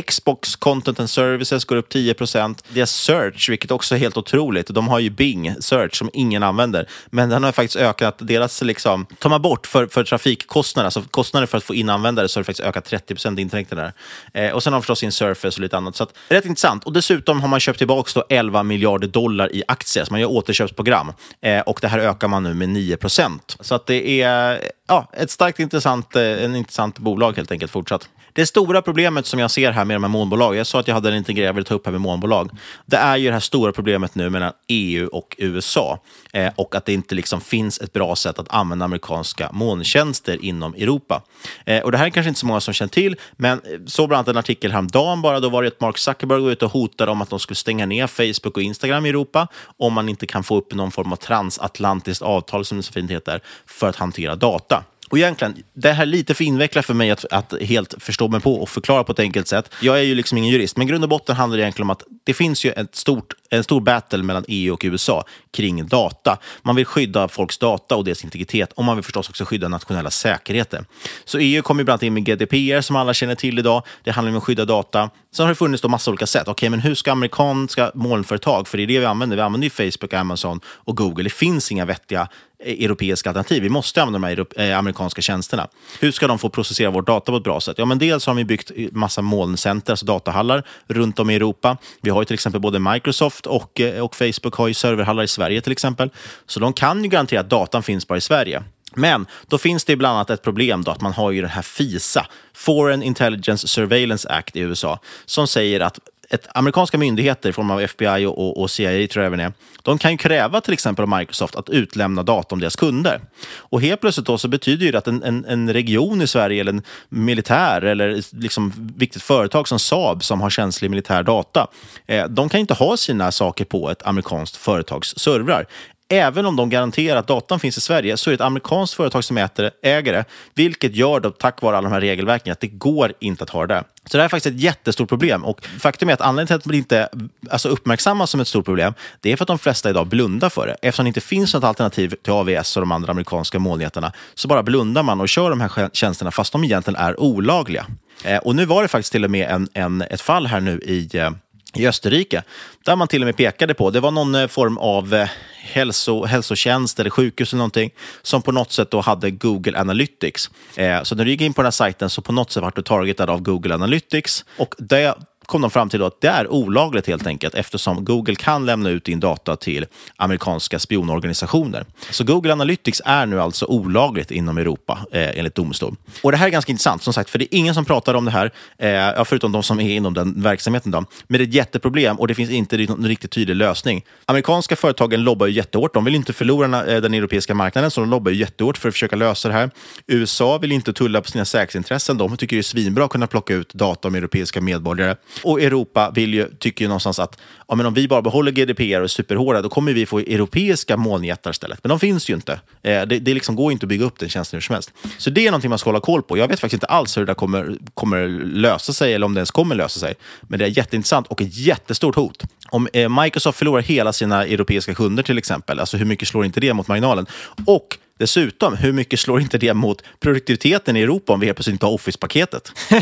Xbox content and services går upp 10 procent. Deras search, vilket också är helt otroligt, de har ju Bing search som ingen använder. Men den har faktiskt ökat, deras liksom, tar man bort för, för trafikkostnader, alltså kostnader för att få in användare, så har det faktiskt ökat 30 procent intäkter där. Eh, och sen har de förstås sin Surface och lite annat. Så att, rätt intressant. Och dessutom har man köpt tillbaka 11 miljarder dollar i aktier, så man gör återköpsprogram. Eh, och det här ökar man nu med 9 procent. Så att det är ja, ett starkt intressant, eh, en intressant bolag helt enkelt fortsatt. Det stora problemet som jag ser här med de här molnbolagen, jag sa att jag hade en liten grej jag ville ta upp här med molnbolag, det är ju det här stora problemet nu mellan EU och USA eh, och att det inte liksom finns ett bra sätt att använda amerikanska molntjänster inom Europa. Eh, och Det här är kanske inte så många som känner till, men så bland annat en artikel häromdagen bara, då var det att Mark Zuckerberg var ute och hotade om att de skulle stänga ner Facebook och Instagram i Europa om man inte kan få upp någon form av transatlantiskt avtal, som det så fint heter, för att hantera data. Och egentligen, det här är lite för invecklat för mig att, att helt förstå mig på och förklara på ett enkelt sätt. Jag är ju liksom ingen jurist, men grund och botten handlar det egentligen om att det finns ju ett stort, en stor battle mellan EU och USA kring data. Man vill skydda folks data och deras integritet och man vill förstås också skydda nationella säkerheter. Så EU kommer bland annat in med GDPR som alla känner till idag. Det handlar om att skydda data. Sen har det funnits då massa olika sätt. Okej, men hur ska amerikanska molnföretag, för det är det vi använder, vi använder ju Facebook, Amazon och Google. Det finns inga vettiga eh, europeiska alternativ. Vi måste använda de här eh, amerikanska tjänsterna. Hur ska de få processera vår data på ett bra sätt? Ja, men dels har vi byggt eh, massa molncenter, alltså datahallar, runt om i Europa. Vi har ju till exempel både Microsoft och, och Facebook har ju serverhallar i Sverige till exempel. Så de kan ju garantera att datan finns bara i Sverige. Men då finns det bland annat ett problem då att man har ju den här FISA, Foreign Intelligence Surveillance Act i USA, som säger att ett, amerikanska myndigheter i form av FBI och, och, och CIA tror jag även är, de kan ju kräva till exempel av Microsoft att utlämna data om deras kunder. Och helt plötsligt då så betyder det att en, en, en, region i Sverige eller en militär eller liksom viktigt företag som Saab som har känslig militär data, eh, de kan inte ha sina saker på ett amerikanskt företags servrar även om de garanterar att datan finns i Sverige, så är det ett amerikanskt företag som äter, äger det, vilket gör då, tack vare alla de här regelverken, att det går inte att ha det där. Så det här är faktiskt ett jättestort problem. Och faktum är att anledningen till att det inte alltså uppmärksammas som ett stort problem, det är för att de flesta idag blundar för det. Eftersom det inte finns något alternativ till AVS och de andra amerikanska molnätterna, så bara blundar man och kör de här tjänsterna fast de egentligen är olagliga. Eh, och nu var det faktiskt till och med en, en, ett fall här nu i eh, i Österrike, där man till och med pekade på, det var någon eh, form av eh, hälso, hälsotjänst eller sjukhus eller någonting som på något sätt då hade Google Analytics. Eh, så när du gick in på den här sajten så på något sätt var du targetad av Google Analytics och det kom de fram till att det är olagligt helt enkelt eftersom Google kan lämna ut din data till amerikanska spionorganisationer. Så Google Analytics är nu alltså olagligt inom Europa eh, enligt domstol. Och Det här är ganska intressant, som sagt, för det är ingen som pratar om det här, eh, förutom de som är inom den verksamheten. Då. Men det är ett jätteproblem och det finns inte någon riktigt tydlig lösning. Amerikanska företagen lobbar ju jättehårt. De vill inte förlora eh, den europeiska marknaden, så de lobbar ju jättehårt för att försöka lösa det här. USA vill inte tulla på sina säkerhetsintressen. De tycker det är svinbra att kunna plocka ut data om europeiska medborgare. Och Europa vill ju, tycker ju någonstans att ja, men om vi bara behåller GDPR och är superhårda, då kommer vi få europeiska molnjättar istället. Men de finns ju inte. Eh, det, det liksom går inte att bygga upp den tjänsten hur som helst. Så det är någonting man ska hålla koll på. Jag vet faktiskt inte alls hur det där kommer, kommer lösa sig, eller om det ens kommer lösa sig. Men det är jätteintressant och ett jättestort hot. Om eh, Microsoft förlorar hela sina europeiska kunder till exempel, alltså hur mycket slår inte det mot marginalen? Och Dessutom, hur mycket slår inte det mot produktiviteten i Europa om vi helt plötsligt inte har Office-paketet?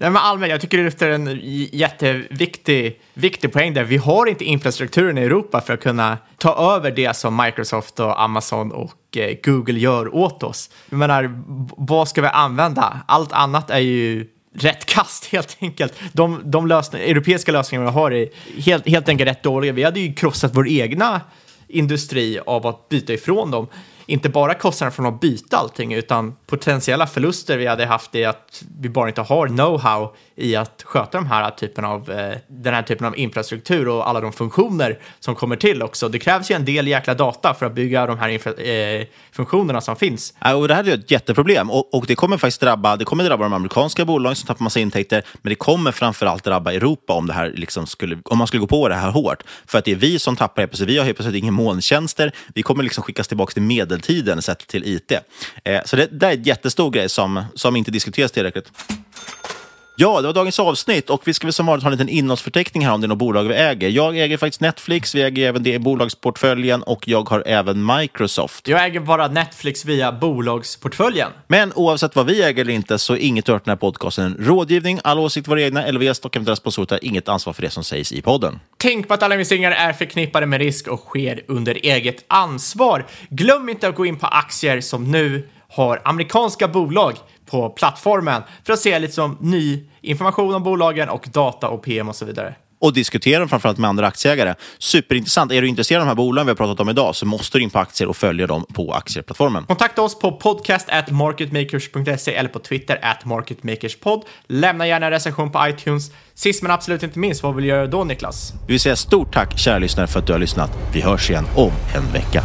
Nej, men allmänt, jag tycker du lyfter en jätteviktig viktig poäng där. Vi har inte infrastrukturen i Europa för att kunna ta över det som Microsoft och Amazon och eh, Google gör åt oss. Jag menar, vad ska vi använda? Allt annat är ju rätt kast helt enkelt. De, de lösning, europeiska lösningar vi har är helt, helt enkelt rätt dåliga. Vi hade ju krossat vår egna industri av att byta ifrån dem inte bara kostnaden från att byta allting, utan potentiella förluster vi hade haft i att vi bara inte har know-how i att sköta de här typen av, eh, den här typen av infrastruktur och alla de funktioner som kommer till också. Det krävs ju en del jäkla data för att bygga de här eh, funktionerna som finns. Ja, och det här är ett jätteproblem och, och, det kommer faktiskt drabba, det kommer drabba de amerikanska bolagen som tappar massa intäkter, men det kommer framförallt drabba Europa om, det här liksom skulle, om man skulle gå på det här hårt. För att det är vi som tappar helt Vi har helt plötsligt inga molntjänster. Vi kommer liksom skickas tillbaka till medeltiden sett till IT. Eh, så det, det är en jättestor grej som, som inte diskuteras tillräckligt. Ja, det var dagens avsnitt och vi ska väl som vanligt ha en liten innehållsförteckning här om det är något bolag vi äger. Jag äger faktiskt Netflix, vi äger även det i bolagsportföljen och jag har även Microsoft. Jag äger bara Netflix via bolagsportföljen. Men oavsett vad vi äger eller inte så är inget hört den här podcasten en rådgivning. Alla åsikter var egna. LVS och eventuella sponsorer har inget ansvar för det som sägs i podden. Tänk på att alla investeringar är förknippade med risk och sker under eget ansvar. Glöm inte att gå in på aktier som nu har amerikanska bolag på plattformen för att se lite som ny information om bolagen och data och PM och så vidare och diskutera dem framförallt med andra aktieägare. Superintressant. Är du intresserad av de här bolagen vi har pratat om idag så måste du in på aktier och följa dem på aktieplattformen. Kontakta oss på podcast at marketmakers.se eller på Twitter at marketmakerspod. Lämna gärna en recension på iTunes. Sist men absolut inte minst, vad vill du göra då Niklas? Vi vill säga stort tack kära lyssnare för att du har lyssnat. Vi hörs igen om en vecka.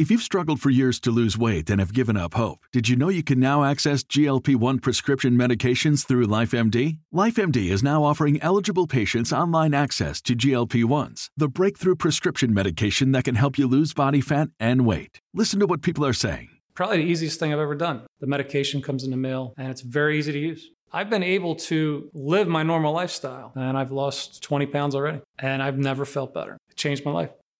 If you've struggled for years to lose weight and have given up hope, did you know you can now access GLP 1 prescription medications through LifeMD? LifeMD is now offering eligible patients online access to GLP 1s, the breakthrough prescription medication that can help you lose body fat and weight. Listen to what people are saying. Probably the easiest thing I've ever done. The medication comes in the mail and it's very easy to use. I've been able to live my normal lifestyle and I've lost 20 pounds already and I've never felt better. It changed my life.